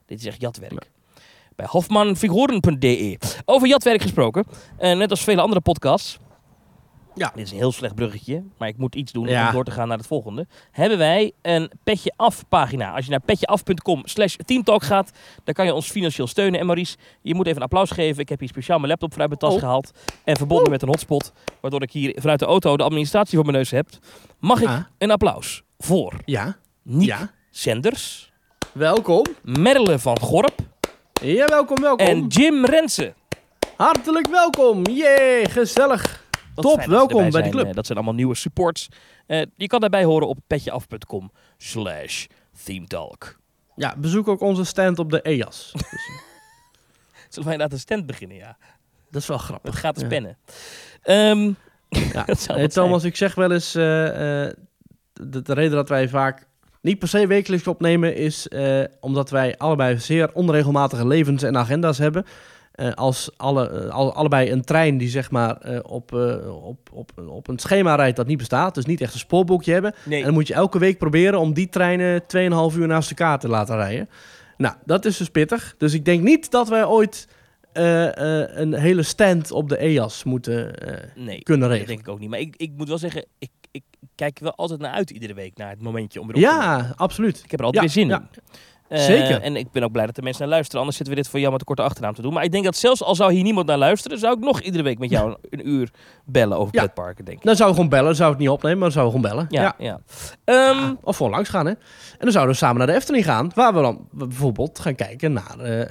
dit is echt jatwerk. Bij hofmanfiguren.de. Over jatwerk gesproken, eh, net als vele andere podcasts. Ja. Dit is een heel slecht bruggetje, maar ik moet iets doen Ja. om door te gaan naar het volgende. Hebben wij een Petje Af pagina. Als je naar petjeaf.com slash teamtalk gaat, dan kan je ons financieel steunen. En Maurice, je moet even een applaus geven. Ik heb hier speciaal mijn laptop vanuit mijn tas Oh. gehaald. En verbonden met een hotspot, waardoor ik hier vanuit de auto de administratie voor mijn neus heb. Mag ik Ah, een applaus voor ja, Niek ja. Senders, Welkom. Merle van Gorp Ja, welkom, welkom. en Jim Rensen. Hartelijk welkom. Jee, gezellig. Wat Top, welkom bij de club. Eh, dat zijn allemaal nieuwe supports. Eh, je kan daarbij horen op petjeaf.com slash themetalk. Ja, bezoek ook onze stand op de EAS. Zullen wij inderdaad een stand beginnen, ja. Dat is wel grappig. gratis Ja. pennen. Ehm, Ja. dat zou Hey, wat zijn. Thomas, ik zeg wel eens, eh, eh, de, de reden dat wij vaak niet per se wekelijks opnemen is eh, omdat wij allebei zeer onregelmatige levens en agenda's hebben. Eh, als alle, eh, alle- allebei een trein die zeg maar op, op, op, op een schema rijdt dat niet bestaat, dus niet echt een spoorboekje hebben. Nee. En dan moet je elke week proberen om die treinen 2,5 uur naast elkaar te laten rijden. Nou, dat is dus pittig. Dus ik denk niet dat wij ooit een hele stand op de EAS moeten eh, Nee, kunnen dat regelen. denk ik ook niet. Maar ik, ik moet wel zeggen, ik, ik kijk wel altijd naar uit iedere week, naar het momentje om weer op te. Ja, absoluut. Ik heb er altijd Ja, weer zin ja. in. Eh, Zeker. En ik ben ook blij dat er mensen naar luisteren. Anders zitten we dit voor jou met een korte achternaam te doen. Maar ik denk dat zelfs al zou hier niemand naar luisteren... zou ik nog iedere week met jou een uur bellen over Ja. pretparken, denk ik. Dan zou we gewoon bellen. Zou het niet opnemen, maar dan zouden we gewoon bellen. Ja, ja. Ehm, Of gewoon langs gaan, hè. En dan zouden we samen naar de Efteling gaan. Waar we dan bijvoorbeeld gaan kijken naar eh,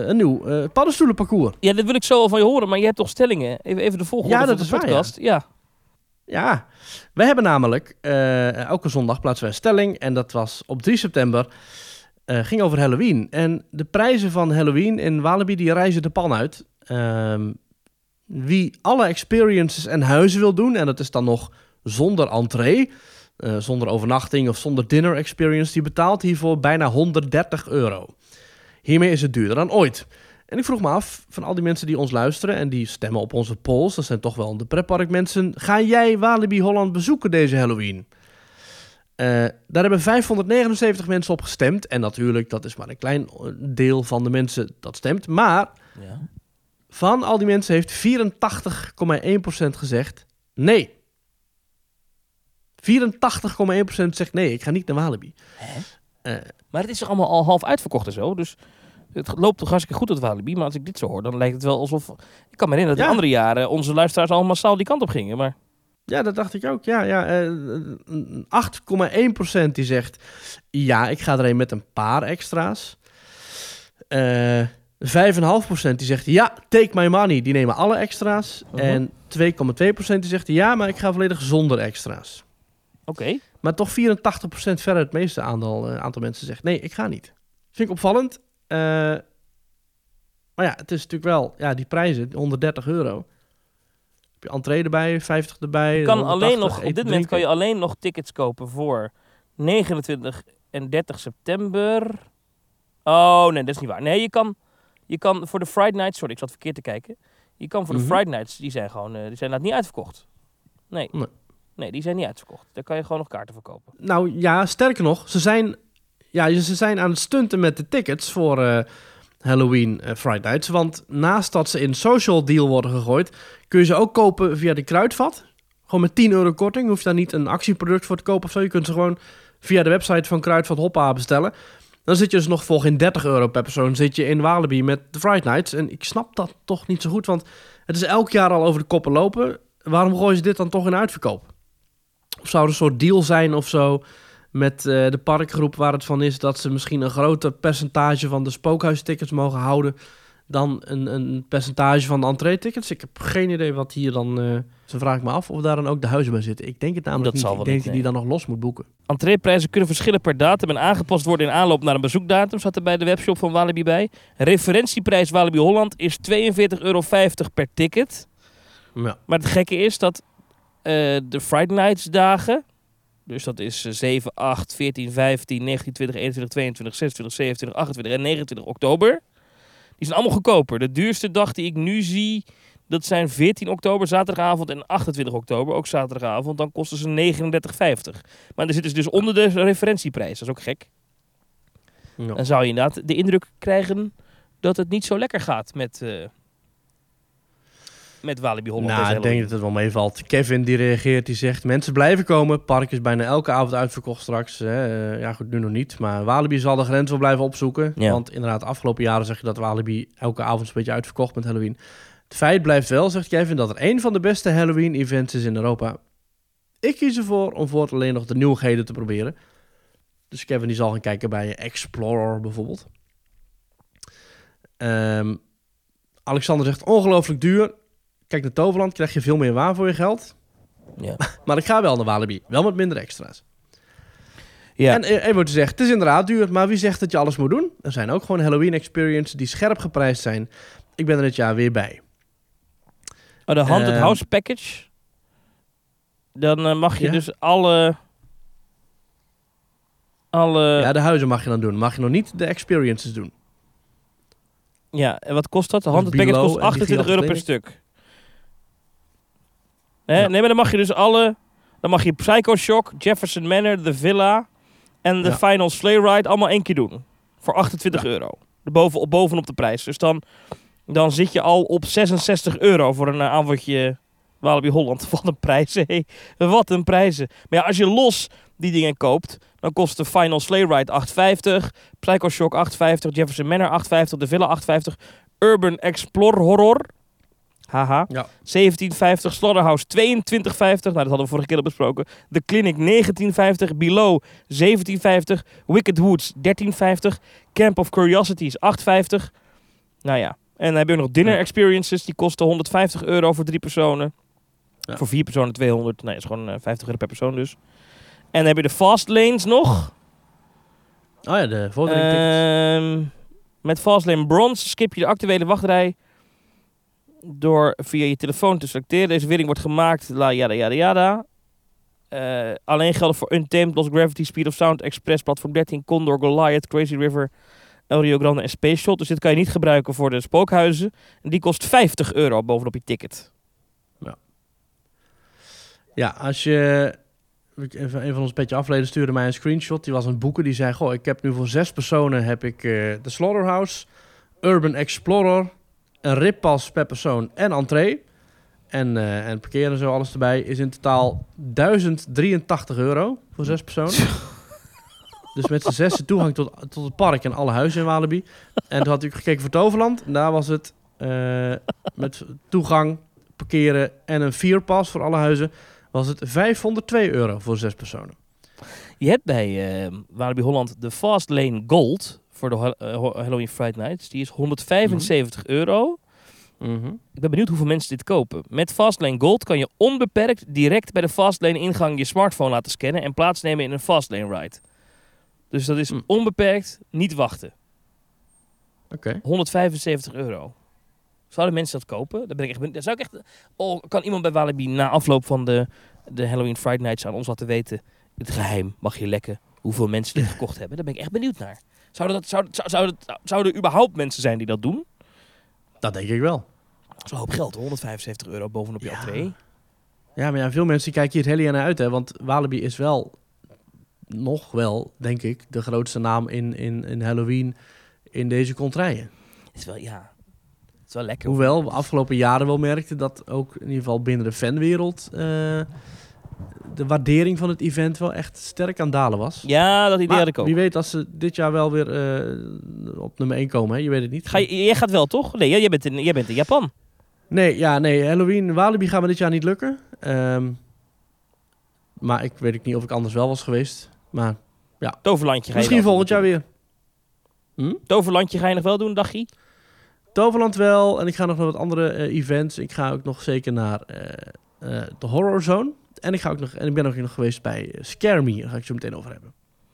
eh, een nieuw paddenstoelenparcours. ja, dat wil ik zo al van je horen. Maar je hebt toch stellingen? Even, even de volgende Ja, van dat de is waar, podcast. ja. Ja, we hebben namelijk eh, elke zondag plaatsen een stelling. En dat was op 3 september. eh, ging over Halloween. En de prijzen van Halloween in Walibi die reizen de pan uit. Ehm, wie alle experiences en huizen wil doen, en dat is dan nog zonder entree, eh, zonder overnachting of zonder dinner experience, die betaalt hiervoor bijna 130 euro. Hiermee is het duurder dan ooit. En ik vroeg me af, van al die mensen die ons luisteren en die stemmen op onze polls, dat zijn toch wel de pretparkmensen, ga jij Walibi Holland bezoeken deze Halloween? Eh, daar hebben 579 mensen op gestemd. En natuurlijk, dat is maar een klein eh, deel van de mensen dat stemt. Maar ja. van al die mensen heeft 84,1% gezegd nee. 84,1% zegt nee, ik ga niet naar Walibi. Hè? Eh, Maar het is toch allemaal al half uitverkocht en zo. Dus het loopt toch hartstikke goed, het Walibi. Maar als ik dit zo hoor, dan lijkt het wel alsof... Ik kan me herinneren dat Ja. in andere jaren onze luisteraars allemaal massaal die kant op gingen. Maar Ja, dat dacht ik ook. Ja, ja, eh, 8,1% die zegt... Ja, ik ga erheen met een paar extra's. Eh 5,5% die zegt... Ja, take my money. Die nemen alle extra's. Mhm. En 2,2% die zegt... Ja, maar ik ga volledig zonder extra's. oké. Maar toch 84% verder het meeste aantal, eh, aantal mensen zegt... Nee, ik ga niet. Vind ik opvallend. Eh, maar ja, het is natuurlijk wel... Ja, die prijzen, 130 euro. Heb je entree erbij, 50 erbij. Je kan 180 alleen nog, op dit moment kan je alleen nog tickets kopen voor 29 en 30 september. Oh, nee, dat is niet waar. Nee, je kan, je kan voor de Friday Nights, sorry, ik zat verkeerd te kijken. Je kan voor de Mhm. Friday Nights, die zijn gewoon, eh, die zijn laat niet uitverkocht. Nee. Nee. Nee, die zijn niet uitverkocht. Daar kan je gewoon nog kaarten voor kopen. Nou ja, sterker nog, ze zijn, ja, ze zijn aan het stunten met de tickets voor eh, Halloween eh, Friday Nights. Want naast dat ze in social deal worden gegooid, kun je ze ook kopen via de kruidvat. Gewoon met 10 euro korting. Hoef je daar niet een actieproduct voor te kopen of zo. Je kunt ze gewoon via de website van Kruidvat Hoppa bestellen. Dan zit je dus nog voor geen 30 euro per persoon zit je in Walibi met de Friday Nights. En ik snap dat toch niet zo goed, want het is elk jaar al over de koppen lopen. Waarom gooien ze dit dan toch in uitverkoop? Of zou er een soort deal zijn of zo met eh, de parkgroep waar het van is dat ze misschien een groter percentage van de spookhuistickets mogen houden dan een, een percentage van de entree-tickets? Ik heb geen idee wat hier dan... eh ze vraag ik me af of daar dan ook de huizen bij zitten. Ik denk het namelijk Dat niet. zal Ik wel denk niet, dat die dan nog los moet boeken. Entreeprijzen kunnen verschillen per datum en aangepast worden in aanloop naar een bezoekdatum, staat er bij de webshop van Walibi bij. Referentieprijs Walibi Holland is 42,50 euro per ticket. Ja. Maar het gekke is dat eh, de Friday Nights dagen, dus dat is eh, 7, 8, 14, 15, 19, 20, 21, 22, 26, 27, 28 en 29 oktober, die zijn allemaal goedkoper. De duurste dag die ik nu zie, dat zijn 14 oktober, zaterdagavond en 28 oktober, ook zaterdagavond. Dan kosten ze 39,50. Maar dan zitten ze dus onder de referentieprijs. Dat is ook gek. Ja. Dan zou je inderdaad de indruk krijgen dat het niet zo lekker gaat met, eh met Walibi Holland. Nou, ik denk dat het wel meevalt. Kevin die reageert, die zegt... Mensen blijven komen. Park is bijna elke avond uitverkocht straks. Hè. Eh, ja, goed, nu nog niet. Maar Walibi zal de grens wel blijven opzoeken. Ja. Want inderdaad, de afgelopen jaren zeg je dat Walibi elke avond een beetje uitverkocht met Halloween. Het feit blijft wel, zegt Kevin, dat er een van de beste Halloween-events is in Europa. Ik kies ervoor om voor alleen nog de nieuwigheden te proberen. Dus Kevin die zal gaan kijken bij Explorer bijvoorbeeld. Ehm, Alexander zegt ongelooflijk duur. Kijk naar Toverland, krijg je veel meer waar voor je geld. Ja. Maar ik ga wel naar Walibi, wel met minder extra's. Ja. En eh, Ewout zegt, het is inderdaad duur, maar wie zegt dat je alles moet doen? Er zijn ook gewoon Halloween experiences die scherp geprijsd zijn. Ik ben er dit jaar weer bij. Oh, de Haunted Ehm, House Package. Dan eh, mag je Ja. dus alle... Alle... ja, Ja, de huizen mag je dan doen. Mag je nog niet de experiences doen. en wat kost dat? De Dus Haunted Package kost en die 28 euro per stuk. Nee, Ja. nee, maar dan mag je dus alle... Dan mag je Psycho Shock, Jefferson Manor, The Villa en de Ja. Final Sleigh Ride allemaal één keer doen. Voor 28 Ja. euro. Boven, op- bovenop de prijs. Dus dan, dan zit je al op 66 euro voor een uh, avondje Walibi Holland. Wat een prijzen. Wat een prijzen. Maar ja, als je los die dingen koopt, dan kost de Final Sleigh Ride 8,50. Psycho Shock 8,50. Jefferson Manor 8,50. De Villa 8,50. Urban Explorer Horror. Haha. Ja. 17,50. Slaughterhouse 22,50. Nou, dat hadden we vorige keer al besproken. The Clinic 19,50. Below 17,50. Wicked Woods 13,50. Camp of Curiosities 8,50. Nou ja. En dan heb je nog dinner experiences. Die kosten 150 euro voor drie personen. Ja. Voor vier personen 200. Nee, dat is gewoon eh, 50 euro per persoon dus. En dan heb je de fast lanes nog. Oh ja, de vorderingtickets. Ehm met Fastlane Bronze skip je de actuele wachtrij door via je telefoon te selecteren. Deze winning wordt gemaakt, la yada yada yada. Eh, alleen geldt voor Untamed, Lost Gravity, Speed of Sound, Express, Platform 13, Condor, Goliath, Crazy River, El Rio Grande en Space Shot. Dus dit kan je niet gebruiken voor de spookhuizen. En die kost 50 euro bovenop je ticket. Ja, als je... Even, een van ons petje afleden stuurde mij een screenshot. Die was het boeken. Die zei, goh, ik heb nu voor zes personen heb ik eh, de Slaughterhouse, Urban Explorer, een rippas per persoon en entree. En, eh en parkeren en zo alles erbij is in totaal 1083 euro voor zes personen. dus met z'n zessen toegang tot, tot het park en alle huizen in Walibi. En toen had ik gekeken voor Toverland. En daar was het eh, met toegang, parkeren en een vierpas voor alle huizen was het 502 euro voor zes personen. Je hebt bij eh Walibi Holland de Fast Lane Gold voor de eh, Halloween Friday Nights. Die is 175 euro. Ik ben benieuwd hoeveel mensen dit kopen. Met Fastlane Gold kan je onbeperkt direct bij de Fastlane ingang je smartphone laten scannen en plaatsnemen in een Fastlane ride. Dus dat is Hm. onbeperkt, niet wachten. Oké. 175 euro. Zouden mensen dat kopen? Daar ben ik echt benieuwd. Zou ik echt... Oh, kan iemand bij Walibi na afloop van de, de Halloween Friday Nights aan ons laten weten... Het geheim, mag je lekken, hoeveel mensen dit gekocht hebben? Daar ben ik echt benieuwd naar. Zouden, dat, zou, zou, zou, zouden er überhaupt mensen zijn die dat doen? Dat denk ik wel. Dat is een hoop geld, hoor. 175 euro bovenop je Ja. entree. Ja, maar ja, veel mensen kijken hier het hele jaar naar uit, hè. Want Walibi is wel, nog wel, denk ik, de grootste naam in, in, in Halloween in deze contraien. Het is wel, ja... Het is wel lekker. Hoewel we afgelopen jaren wel merkten dat ook in ieder geval binnen de fanwereld... eh, de waardering van het event wel echt sterk aan het dalen was. Ja, dat idee Maar had ik ook. wie weet als ze dit jaar wel weer eh, op nummer 1 komen, hè? je weet het niet. Ga je, jij gaat wel, toch? Nee, jij bent in, jij bent in Japan. Nee, ja, nee, Halloween Walibi gaat me dit jaar niet lukken. Ehm, maar ik weet ook niet of ik anders wel was geweest. Maar Toverlandje ga je misschien volgend jaar weer. Hm? Toverlandje ga je nog wel doen, dagje? Toverland wel. En ik ga nog naar wat andere eh, events. Ik ga ook nog zeker naar eh, de Horror Zone. En ik, ga ook nog, en ik ben ook nog geweest bij eh, Scare Me. Daar ga ik zo meteen over hebben.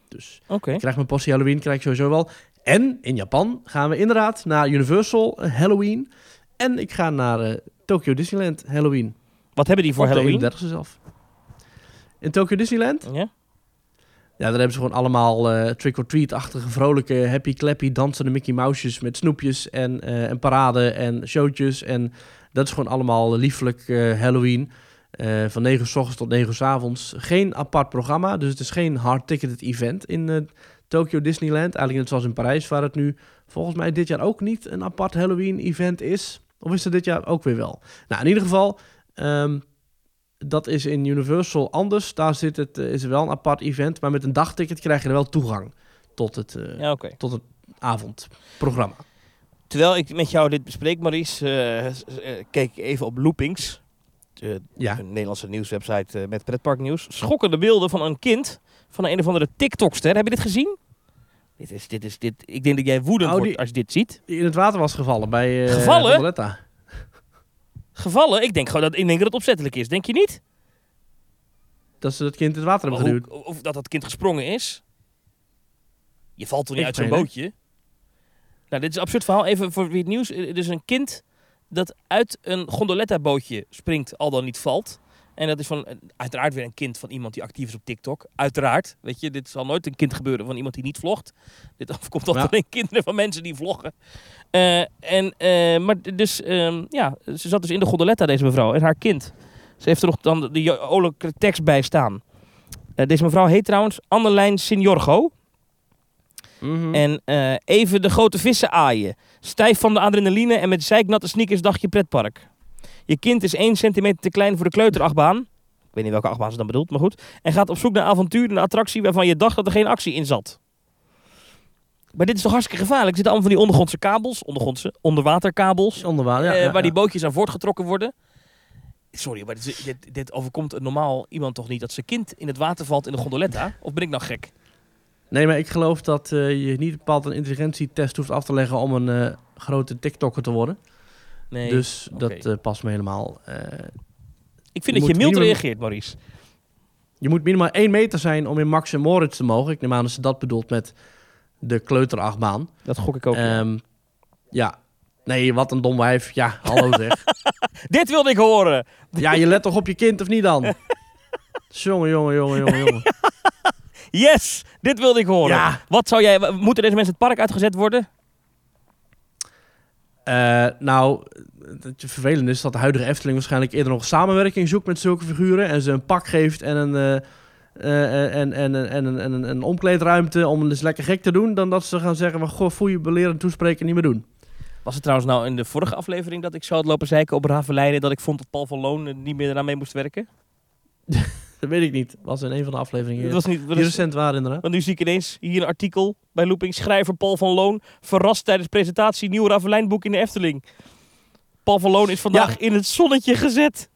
Dus ik krijg mijn portie Halloween, krijg ik sowieso wel. En in Japan gaan we inderdaad naar Universal eh, Halloween. En ik ga naar eh, Tokyo Disneyland Halloween. Wat hebben die voor Op de Halloween? 31ste zelf. In Tokyo Disneyland? Ja? Ja, daar hebben ze gewoon allemaal trick-or-treat-achtige, vrolijke, happy-clappy, dansende Mickey Mouse's met snoepjes en, en parade en showtjes. En dat is gewoon allemaal liefelijk eh, Halloween. Eh, van 9 uur s ochtends tot 9 uur s avonds. Geen apart programma, dus het is geen hard-ticketed event in eh, Tokyo Disneyland. Eigenlijk net zoals in Parijs, waar het nu volgens mij dit jaar ook niet een apart Halloween-event is. Of is het dit jaar ook weer wel? Nou, in ieder geval, ehm, dat is in Universal anders. Daar zit het, eh, is er wel een apart event, maar met een dagticket krijg je er wel toegang tot het, Ja, tot het avondprogramma. Terwijl ik met jou dit bespreek, Maurice, s- eh, keek ik even op Loopings. Eh, Ja. Een Nederlandse nieuwswebsite eh, met pretparknieuws. Schokkende beelden van een kind van een of andere TikTokster. Heb je dit gezien? Dit is, dit is, dit. Ik denk dat jij woedend Oh, die- wordt als je dit ziet. Die in het water was gevallen bij eh Gevallen? Gevallen? Ik denk gewoon dat, ik denk dat het opzettelijk is. Denk je niet? Dat ze het kind in het water hebben geduwd. of dat dat kind gesprongen is. Je valt toch niet Ik uit zo'n bootje? Nou, dit is een absurd verhaal. Even voor wie het nieuws. Er is een kind dat uit een gondoletta-bootje springt, al dan niet valt. En dat is van, uiteraard weer een kind van iemand die actief is op TikTok. Uiteraard. Weet je, dit zal nooit een kind gebeuren van iemand die niet vlogt. Dit overkomt altijd Ja. kinderen van mensen die vloggen. Eh, en, eh, maar dus, ehm, ja, ze zat dus in de gondoletta, deze mevrouw. En haar kind. Ze heeft er nog dan de olijke tekst bij staan. Eh, deze mevrouw heet trouwens Annelijn Mhm. En eh, even de grote vissen aaien. Stijf van de adrenaline en met zeiknatte sneakers dacht je pretpark. Je kind is 1 centimeter te klein voor de kleuterachtbaan. Ik weet niet welke achtbaan ze dan bedoelt, maar goed. En gaat op zoek naar avontuur en een attractie waarvan je dacht dat er geen actie in zat. Maar dit is toch hartstikke gevaarlijk? Er zitten allemaal van die ondergrondse kabels, ondergrondse, onderwaterkabels, Onder water, ja, eh, ja, waar die bootjes aan voortgetrokken worden. Sorry, maar dit, dit, dit overkomt een normaal iemand toch niet dat zijn kind in het water valt in de gondoletta? Of ben ik nou gek? Nee, maar ik geloof dat eh, je niet bepaald een intelligentietest hoeft af te leggen om een eh, grote TikToker te worden. Nee. dus dat eh, past me helemaal. Eh, ik vind je dat je mild minimum- reageert, Maurice. je moet minimaal 1 meter zijn om in Max en Moritz te mogen. Ik neem aan dat ze dat bedoelt met de kleuterachtbaan. Dat gok ik ook. Ehm, ja. Nee, wat een dom wijf. Ja, hallo zeg. Dit wilde ik horen. ja, je let toch op je kind of niet dan? jongen, jongen, jongen, jongen, jongen. Yes, dit wilde ik horen. Ja. Wat zou jij... Moeten deze mensen het park uitgezet worden? Eh, nou, het vervelende is dat de huidige Efteling waarschijnlijk eerder nog samenwerking zoekt met zulke figuren. En ze een pak geeft en een, eh, en, en, en, en, en, een- omkleedruimte om eens lekker gek te doen. Dan dat ze gaan zeggen, van, goh, foei, beleren, toespreken, niet meer doen. Was het trouwens nou in de vorige aflevering dat ik zo had lopen zeiken op Ravelijnen... dat ik vond dat Paul van Loon niet meer eraan mee moest werken? Dat weet ik niet. Was in een van de afleveringen Dat was niet... die recent waren inderdaad. want nu zie ik ineens hier een artikel bij Looping. Schrijver Paul van Loon verrast tijdens presentatie nieuw Ravelijnboek in de Efteling. Paul van Loon is vandaag in het zonnetje gezet.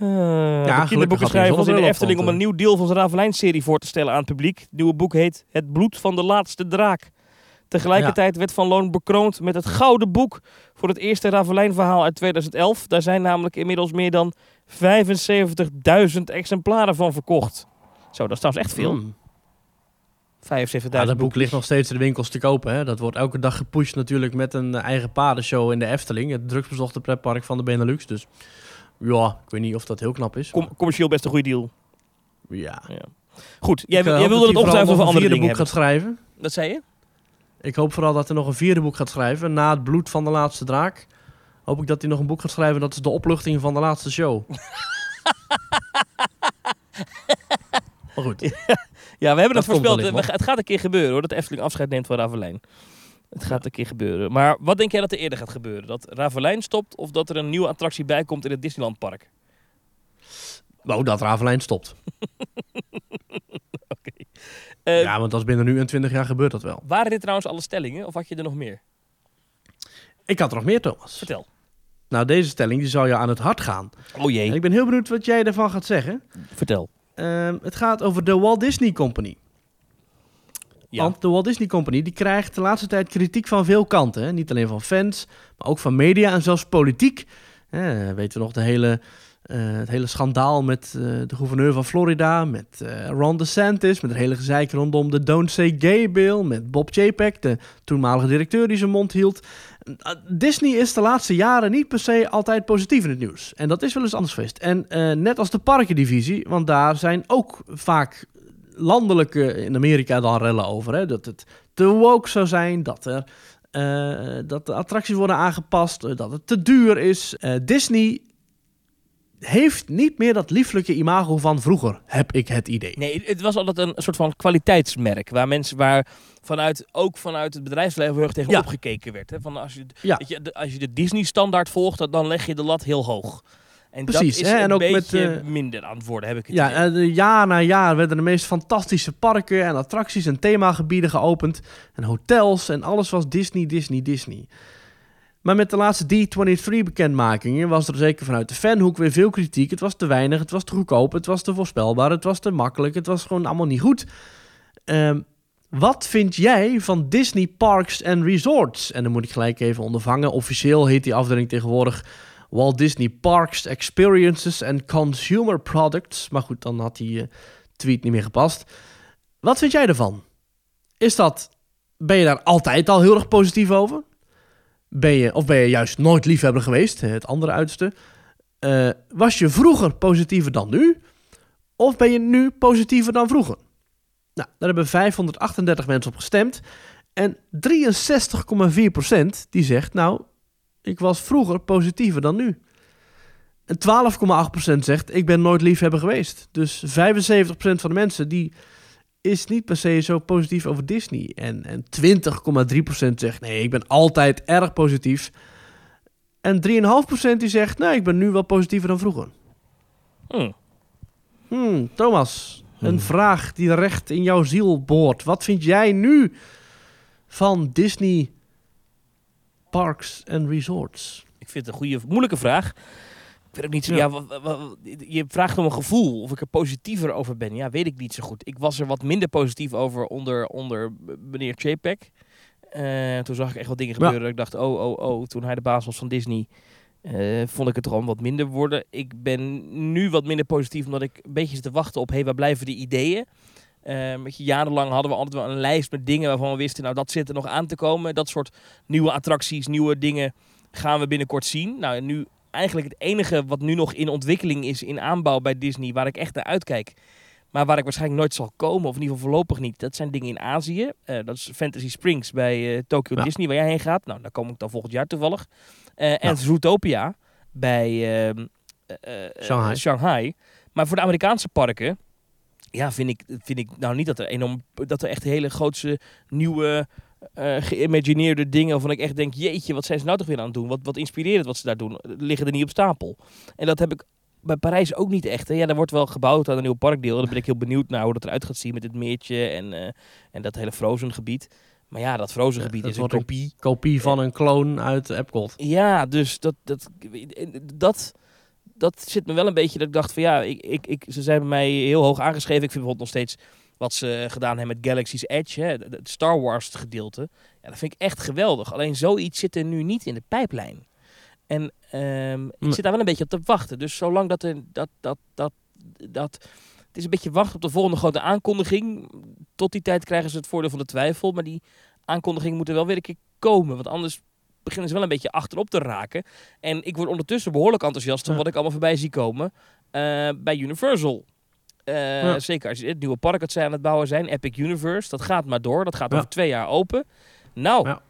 Uh, gelukkig de kinderboekenschrijver was in de Efteling om want, een nieuw deel van zijn Ravelijn-serie voor te stellen aan het publiek. Het nieuwe boek heet Het bloed van de laatste draak. Tegelijkertijd werd Van Loon bekroond met het gouden boek voor het eerste Ravelijn-verhaal uit 2011. Daar zijn namelijk inmiddels meer dan 75.000 exemplaren van verkocht. Zo, dat is trouwens echt veel. Mm. 75.000 Ja, dat boek ligt nog steeds in de winkels te kopen. Hè? Dat wordt elke dag gepusht natuurlijk met een eigen padenshow in de Efteling. Het drugsbezochte pretpark van de Benelux. Dus ja, ik weet niet of dat heel knap is. Com- commercieel best een goede deal. ja. Goed, jij, Ik, eh, jij wilde het ongetwijfeld over andere dingen boek gaat schrijven. Dat zei je? Ik hoop vooral dat hij nog een vierde boek gaat schrijven. Na het bloed van de laatste draak. Hoop ik dat hij nog een boek gaat schrijven. Dat is de opluchting van de laatste show. maar goed. Ja, we hebben Dat voorspeld. Het gaat een keer gebeuren hoor, dat Efteling afscheid neemt van Ravelijn. Het gaat een keer gebeuren. Maar wat denk jij dat er eerder gaat gebeuren? Dat Ravelijn stopt of dat er een nieuwe attractie bij komt in het Disneyland Park? Nou, dat Ravelijn stopt. Eh, ja, want als binnen nu en 20 jaar gebeurt dat wel. Waren dit trouwens alle stellingen of had je er nog meer? Ik had er nog meer, Thomas. Vertel. Nou, deze stelling die zou je aan het hart gaan. Oh En jee, ik ben heel benieuwd wat jij ervan gaat zeggen. vertel. Ehm, het gaat over de Walt Disney Company. Ja. Want de Walt Disney Company die krijgt de laatste tijd kritiek van veel kanten. Hè? Niet alleen van fans, maar ook van media en zelfs politiek. Eh, weten we nog de hele, eh, het hele schandaal met eh, de gouverneur van Florida, met eh, Ron DeSantis, met het hele gezeik rondom de Don't Say Gay Bill, met Bob Chapek, de toenmalige directeur die zijn mond hield. Disney is de laatste jaren niet per se altijd positief in het nieuws. En dat is wel eens anders geweest. En net als de parkendivisie, want daar zijn ook vaak landelijke in Amerika dan rellen over. Hè? Dat het te woke zou zijn, dat, er, dat de attracties worden aangepast, dat het te duur is. Disney heeft niet meer dat lieflijke imago van vroeger, heb ik het idee. Nee, het was altijd een soort van kwaliteitsmerk. Waar mensen, waar vanuit, ook vanuit het bedrijfsleven heel erg tegen Ja. opgekeken werd. Hè? Van als, je, Ja. je, de, als je de Disney-standaard volgt, dan- leg je de lat heel hoog. En Precies, dat is hè, en ook met, eh, minder aan het worden, heb ik het Ja, idee. eh, de jaar na jaar werden de meest fantastische parken en attracties en themagebieden geopend. En hotels en alles was Disney, Disney, Disney. Maar met de laatste D23-bekendmakingen was er zeker vanuit de fanhoek weer veel kritiek. Het was te weinig, het was te goedkoop, het was te voorspelbaar, het was te makkelijk, het was gewoon allemaal niet goed. Ehm, wat vind jij van Disney Parks and Resorts? En dan moet ik gelijk even ondervangen. Officieel heet die afdeling tegenwoordig Walt Disney Parks Experiences and Consumer Products. Maar goed, dan had die eh, tweet niet meer gepast. Wat vind jij ervan? Is dat, ben je daar altijd al heel erg positief over? Ben je, of ben je juist nooit liefhebber geweest? Het andere uiterste. Eh, was je vroeger positiever dan nu? Of ben je nu positiever dan vroeger? Nou, daar hebben 538 mensen op gestemd. En 63,4% die zegt, nou, ik was vroeger positiever dan nu. En 12,8% zegt, ik ben nooit liefhebber geweest. Dus 75% van de mensen die is niet per se zo positief over Disney. En, en 20,3% zegt, nee, ik ben altijd erg positief. En 3,5% die zegt, nou, ik ben nu wel positiever dan vroeger. Hm. Hmm, Thomas, een Hmm. vraag die recht in jouw ziel boort. Wat vind jij nu van Disney Parks and Resorts? Ik vind het een goede, moeilijke vraag. Weet ook niet zo, Ja. ja. je vraagt om een gevoel, of ik er positiever over ben. Ja, weet ik niet zo goed. Ik was er wat minder positief over onder, onder meneer Chapek. Eh, toen zag ik echt wat dingen Ja. gebeuren. dat Ik dacht, oh, oh, oh, toen hij de baas was van Disney, eh, vond ik het al wat minder worden. Ik ben nu wat minder positief, omdat ik een beetje zit te wachten op, hé, waar blijven die ideeën? Weet je, jarenlang hadden we altijd wel een lijst met dingen waarvan we wisten, nou, dat zit er nog aan te komen. Dat soort nieuwe attracties, nieuwe dingen gaan we binnenkort zien. Nou, en nu eigenlijk het enige wat nu nog in ontwikkeling is in aanbouw bij Disney, waar ik echt naar uitkijk. Maar waar ik waarschijnlijk nooit zal komen, of in ieder geval voorlopig niet. Dat zijn dingen in Azië. Eh, dat is Fantasy Springs bij eh, Tokyo Ja. Disney, waar jij heen gaat. Nou, daar kom ik dan volgend jaar toevallig. Eh, en. Zootopia bij Shanghai. Shanghai. Maar voor de Amerikaanse parken, ja, vind ik, vind ik nou niet dat er enorm, dat er echt hele grootse nieuwe eh geïmagineerde dingen waarvan ik echt denk, jeetje, wat zijn ze nou toch weer aan het doen? Wat, wat inspirerend wat ze daar doen. Liggen er niet op stapel. En dat heb ik bij Parijs ook niet echt. Hè. Ja, daar wordt wel gebouwd aan een nieuw parkdeel. Daar ben ik heel benieuwd naar hoe dat eruit gaat zien met het meertje en, eh, en dat hele Frozen gebied. Maar ja, dat Frozen Ja, gebied dat is een- kopie. Kopie van een kloon uit Epcot. Ja, dus dat, dat, dat, dat zit me wel een beetje dat ik dacht van ja, ik, ik, ik, ze zijn bij mij heel hoog aangeschreven. Ik vind bijvoorbeeld nog steeds wat ze gedaan hebben met Galaxy's Edge, hè, het Star Wars gedeelte. Ja, dat vind ik echt geweldig. Alleen zoiets zit er nu niet in de pijplijn. En ehm, ik zit daar wel een beetje op te wachten. Dus zolang dat er dat, dat, dat, dat het is een beetje wachten op de volgende grote aankondiging. Tot die tijd krijgen ze het voordeel van de twijfel. Maar die aankondiging moet er wel weer een keer komen. Want anders beginnen ze wel een beetje achterop te raken. En ik word ondertussen behoorlijk enthousiast van Ja. wat ik allemaal voorbij zie komen eh, bij Universal. Eh, Ja. Zeker als je het nieuwe park dat zij aan het bouwen zijn, Epic Universe. Dat gaat maar door. Dat gaat Ja. over twee jaar open. Nou, Ja.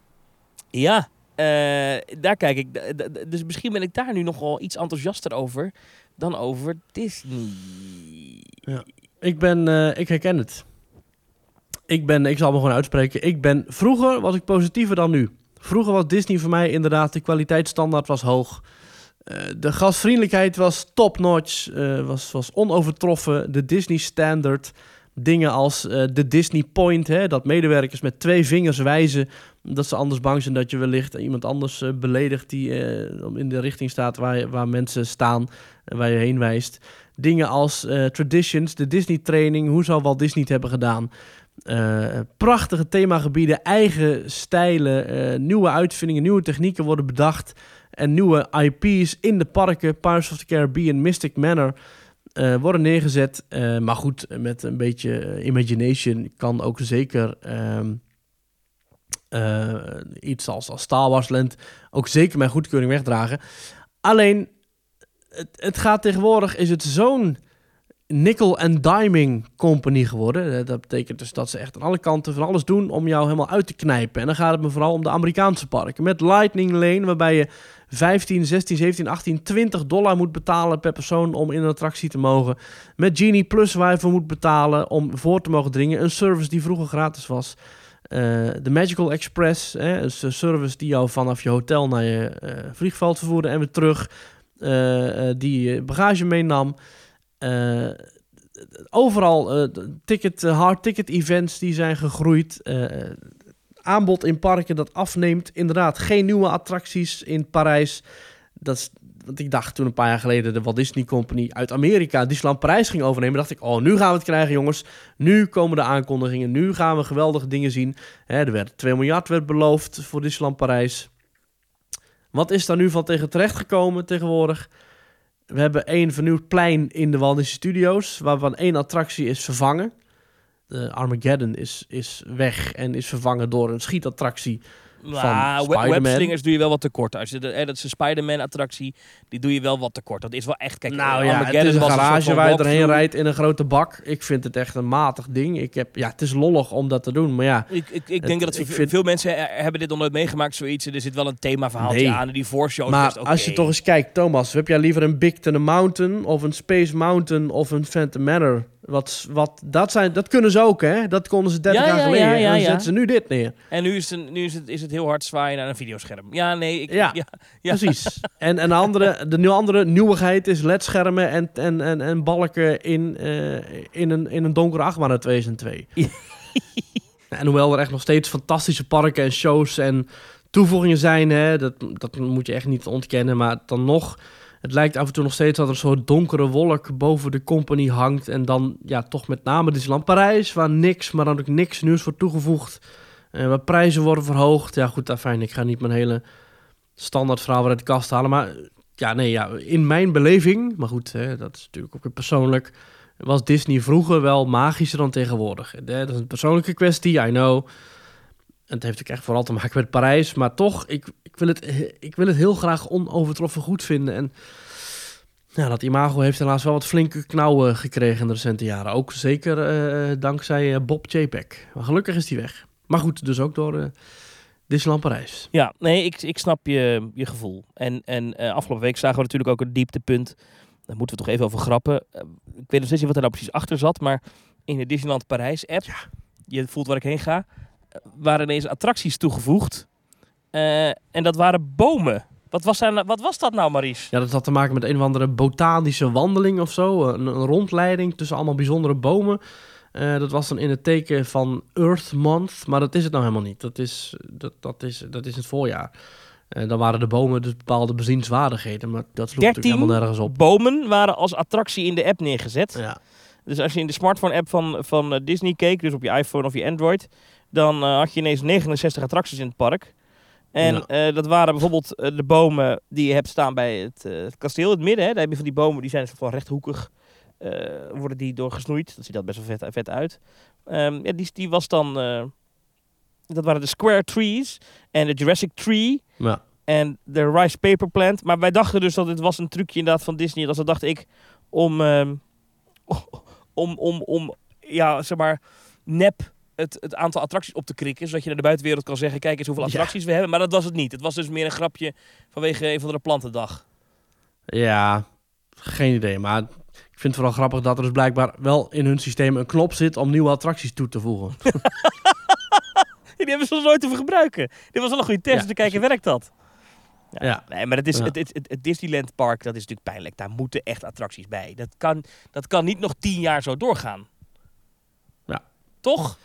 ja, eh, daar kijk ik. Dus misschien ben ik daar nu nogal iets enthousiaster over dan over Disney. Ik ben, eh, ik herken het. Ik ben, ik zal me gewoon uitspreken. Ik ben, vroeger was ik positiever dan nu. Vroeger was Disney voor mij inderdaad, de kwaliteitsstandaard was hoog. Eh, de gastvriendelijkheid was top-notch, eh, was, was onovertroffen. De Disney Standard, dingen als eh, de Disney Point, hè, dat medewerkers met twee vingers wijzen dat ze anders bang zijn dat je wellicht iemand anders beledigt die in de richting staat waar, waar mensen staan en waar je heen wijst. Dingen als Traditions, de Disney training, hoe zou Walt Disney het hebben gedaan? Prachtige themagebieden, eigen stijlen, nieuwe uitvindingen, nieuwe technieken worden bedacht. En nieuwe IP's in de parken, Pirates of the Caribbean, Mystic Manor, eh, worden neergezet. Eh, maar goed, met een beetje eh, imagination kan ook zeker ehm, eh, iets als, als Star Wars Land ook zeker mijn goedkeuring wegdragen. Alleen, het, het gaat tegenwoordig, is het zo'n nickel en diming company geworden. Dat betekent dus dat ze echt aan alle kanten van alles doen om jou helemaal uit te knijpen. En dan gaat het me vooral om de Amerikaanse parken. Met Lightning Lane, waarbij je 15, 16, 17, 18, 20 dollar moet betalen per persoon om in een attractie te mogen. Met Genie Plus waar je voor moet betalen om voor te mogen dringen. Een service die vroeger gratis was. Eh, de Magical Express, hè, een service die jou vanaf je hotel naar je eh, vliegveld vervoerde en weer terug. eh, die je bagage meenam. Overal ticket, hard ticket events die zijn gegroeid. Aanbod in parken dat afneemt. Inderdaad, geen nieuwe attracties in Parijs. Dat is, want ik dacht toen een paar jaar geleden de Walt Disney Company uit Amerika Disneyland Parijs ging overnemen. Dacht ik, oh, nu gaan we het krijgen, jongens. Nu komen de aankondigingen. Nu gaan we geweldige dingen zien. Hè, er werd 2 miljard werd beloofd voor Disneyland Parijs. Wat is daar nu van tegen terecht gekomen tegenwoordig? We hebben één vernieuwd plein in de Walt Disney Studios, waarvan één attractie is vervangen. De Armageddon is, is weg en is vervangen door een schietattractie. Nou, webslingers doe je wel wat tekort. Als je de, eh, dat is een Spider-Man attractie, die doe je wel wat tekort. Dat is wel echt, kijk, nou eh, ja, het Armageddon is een garage waar je erheen rijdt in een grote bak. Ik vind het echt een matig ding. Ik heb, ja, het is lollig om dat te doen, maar ja. Ik, ik, ik Het- denk dat ik veel- vind- veel mensen hebben dit nog nooit meegemaakt, zoiets. Er zit wel een themaverhaaltje Nee. aan. En die voorshow Maar best als je toch eens kijkt, Thomas, heb jij liever een Big Thunder Mountain of een Space Mountain of een Phantom Manor? Wat, wat, dat, zijn, dat kunnen ze ook, hè? Dat konden ze 30 Ja, jaar ja, geleden. ja, en dan zetten ze nu dit neer. En nu, is het, nu is, het, is het heel hard zwaaien naar een videoscherm. Ja, nee, ik, Ja. Precies. En, en de, andere, de nieuwe andere nieuwigheid is ledschermen en, en, en, en balken in, eh, in, een, in een donkere achtbaan uit 2002. en hoewel er echt nog steeds fantastische parken en shows en toevoegingen zijn, hè, dat, dat moet je echt niet ontkennen, maar dan nog... Het lijkt af en toe nog steeds dat er een soort donkere wolk boven de company hangt. En dan ja, toch met name Disneyland Parijs, waar niks, maar dan ook niks nieuws wordt toegevoegd. Eh, waar prijzen worden verhoogd. Ja, goed, fijn. Ik ga niet mijn hele standaard verhaal uit de kast halen. Maar ja, nee, ja, in mijn beleving, maar goed, hè, dat is natuurlijk ook weer persoonlijk, was Disney vroeger wel magischer dan tegenwoordig. Dat is een persoonlijke kwestie, I know. En het heeft ook echt vooral te maken met Parijs. Maar toch, ik, ik, wil, het, ik wil het heel graag onovertroffen goed vinden. En ja, dat imago heeft helaas wel wat flinke knauwen gekregen in de recente jaren. Ook zeker eh, dankzij eh, Bob Chapek. Maar gelukkig is die weg. Maar goed, dus ook door eh Disneyland Parijs. Ja, nee, ik, ik snap je, je gevoel. En, en afgelopen week zagen we natuurlijk ook een dieptepunt. Daar moeten we toch even over grappen. Ik weet nog steeds niet wat er nou precies achter zat, maar in de Disneyland Parijs app, je voelt waar ik heen ga, waren ineens attracties toegevoegd. Eh, en dat waren bomen. Wat was, daar, nou- wat was dat nou, Maries? Ja, dat had te maken met een of andere botanische wandeling of zo. Een, een rondleiding tussen allemaal bijzondere bomen. Eh, dat was dan in het teken van Earth Month. Maar dat is het nou helemaal niet. Dat is, dat, dat is, dat is het voorjaar. Eh, dan waren de bomen dus bepaalde bezienswaardigheden. Maar dat sloeg natuurlijk 13 helemaal nergens op. Bomen waren als attractie in de app neergezet. Ja. Dus als je in de smartphone-app van, van Disney keek, dus op je iPhone of je Android, dan eh, had je ineens 69 attracties in het park. En Ja. eh, dat waren bijvoorbeeld eh, de bomen die je hebt staan bij het, het kasteel het midden. Hè. Daar heb je van die bomen, die zijn soort van rechthoekig. worden die doorgesnoeid. Dat ziet dat best wel vet, vet uit. Ehm, ja, die, die was dan... dat waren de Square Trees en de Jurassic Tree Ja. en de Rice Paper Plant. Maar wij dachten dus dat het was een trucje inderdaad van Disney. Dat dacht ik om, ehm, om, om, om ja, zeg maar, nep het, het aantal attracties op te krikken. Zodat je naar de buitenwereld kan zeggen, kijk eens hoeveel Ja. attracties we hebben. Maar dat was het niet. Het was dus meer een grapje vanwege een van de plantendag. Ja, geen idee. Maar ik vind het vooral grappig dat er dus blijkbaar wel in hun systeem een knop zit om nieuwe attracties toe te voegen. Die hebben ze nog nooit hoeven gebruiken. Dit was wel een goede test Ja, om te kijken, werkt dat? Ja. Nee, maar het, is, het, het, het Disneyland Park, dat is natuurlijk pijnlijk. Daar moeten echt attracties bij. Dat kan, dat kan niet nog tien jaar zo doorgaan. Toch?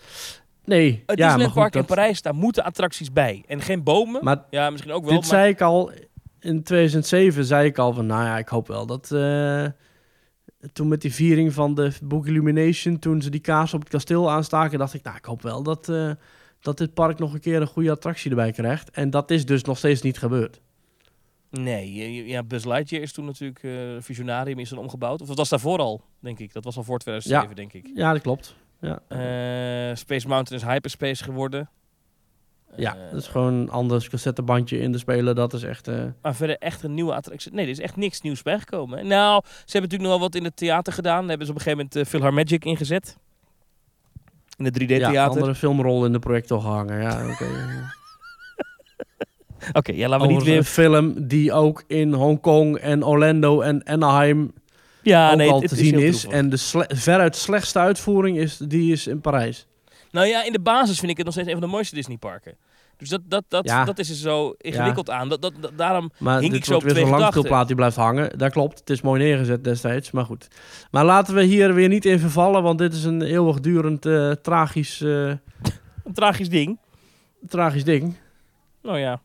Nee, Het ja, Disneyland Park in Parijs, daar moeten attracties bij. En geen bomen. Maar ja, misschien ook wel. dit maar... zei ik al in 2007, zei ik al van, nou ja, ik hoop wel dat eh, toen met die viering van de Book Illumination, toen ze die kaas op het kasteel aanstaken, dacht ik, nou, ik hoop wel dat, eh, dat dit park nog een keer een goede attractie erbij krijgt. En dat is dus nog steeds niet gebeurd. Nee, ja, Buzz Lightyear is toen natuurlijk, eh Visionarium is dan omgebouwd. Of dat was daarvoor al, denk ik. Dat was al voor 2007, denk ik. Ja, dat klopt. Ja, Eh, Space Mountain is Hyperspace geworden. ja Eh, dat is gewoon een ander cassettebandje in de speler. Dat is echt... eh, Maar verder echt een nieuwe attractie. Nee, er is echt niks nieuws bijgekomen. hè. Nou, ze hebben natuurlijk nog wel wat in het theater gedaan. Daar hebben ze op een gegeven moment uh, Philharmagic ingezet. In het 3D-theater. ja, Oké, andere filmrol in de projector gehangen. Ja, oké. ja, laten we niet Overigens weer... een film die ook in Hongkong en Orlando en Anaheim Ja, nee, al het, te het zien is. En de sle- veruit slechtste uitvoering is, die is in Parijs. Nou ja, in de basis vind ik het nog steeds een van de mooiste Disneyparken. Dus dat, dat, dat, Ja. dat is er zo ingewikkeld aan. Dat, dat, dat- daarom Maar Hing ik zo op twee langspeelplaat die blijft hangen. Dat klopt, het is mooi neergezet destijds, maar goed. Maar laten we hier weer niet in vervallen, want dit is een eeuwigdurend eh, tragisch, eh, een tragisch ding. tragisch ding. Nou ja.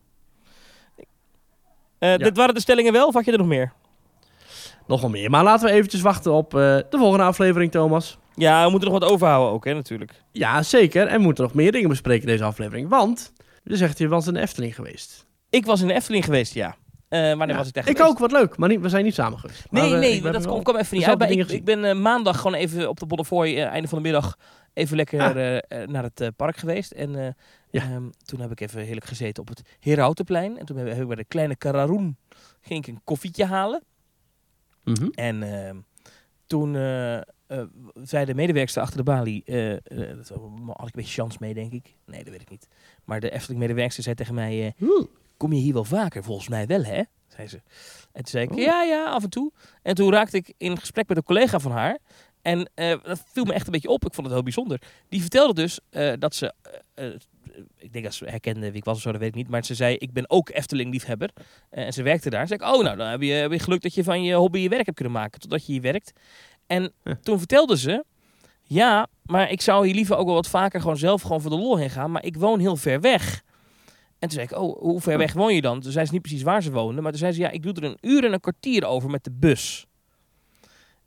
Eh, Dit waren de stellingen wel, of had je er nog meer? Nogal meer, maar laten we eventjes wachten op eh, de volgende aflevering, Thomas. Ja, we moeten nog wat overhouden ook, hè, natuurlijk. Ja, zeker. En we moeten nog meer dingen bespreken deze aflevering, want... Je zegt, je was in de Efteling geweest. Ik was in de Efteling geweest, ja. Eh, wanneer Ja, was ik daar Ik ook, wat leuk. Maar niet, we zijn niet samen geweest. Nee, we- nee, dat wel kwam, even niet uit. ik, ik ben eh, maandag gewoon even op de Bonnefoy, einde van de middag, even lekker Ah. naar het park geweest. En Ja. ehm, toen heb ik even heerlijk gezeten op het Herautenplein. En toen heb ik bij de kleine Kararoen ging ik een koffietje halen. Mhm. En ehm, toen eh, eh, zei de medewerkster achter de balie, eh, dat had ik een beetje chance mee, denk ik. Nee, dat weet ik niet. Maar de Efteling-medewerkster zei tegen mij, kom je hier wel vaker? Volgens mij wel, hè? Zei ze. En toen zei ik, Oh. ja, ja, af en toe. En toen raakte ik in gesprek met een collega van haar. En eh, dat viel me echt een beetje op. Ik vond het heel bijzonder. Die vertelde dus eh, dat ze... eh, ik denk dat ze herkende wie ik was of zo, dat weet ik niet. Maar ze zei, ik ben ook Efteling-liefhebber. En ze werkte daar. Zei ik, oh, nou, dan heb je, heb je geluk dat je van je hobby je werk hebt kunnen maken. Totdat je hier werkt. En toen vertelde ze... Ja, maar ik zou hier liever ook wel wat vaker gewoon zelf gewoon voor de lol heen gaan. Maar ik woon heel ver weg. En toen zei ik, oh, hoe ver weg woon je dan? Toen zei ze niet precies waar ze woonde. Maar toen zei ze, ja, ik doe er een uur en een kwartier over met de bus.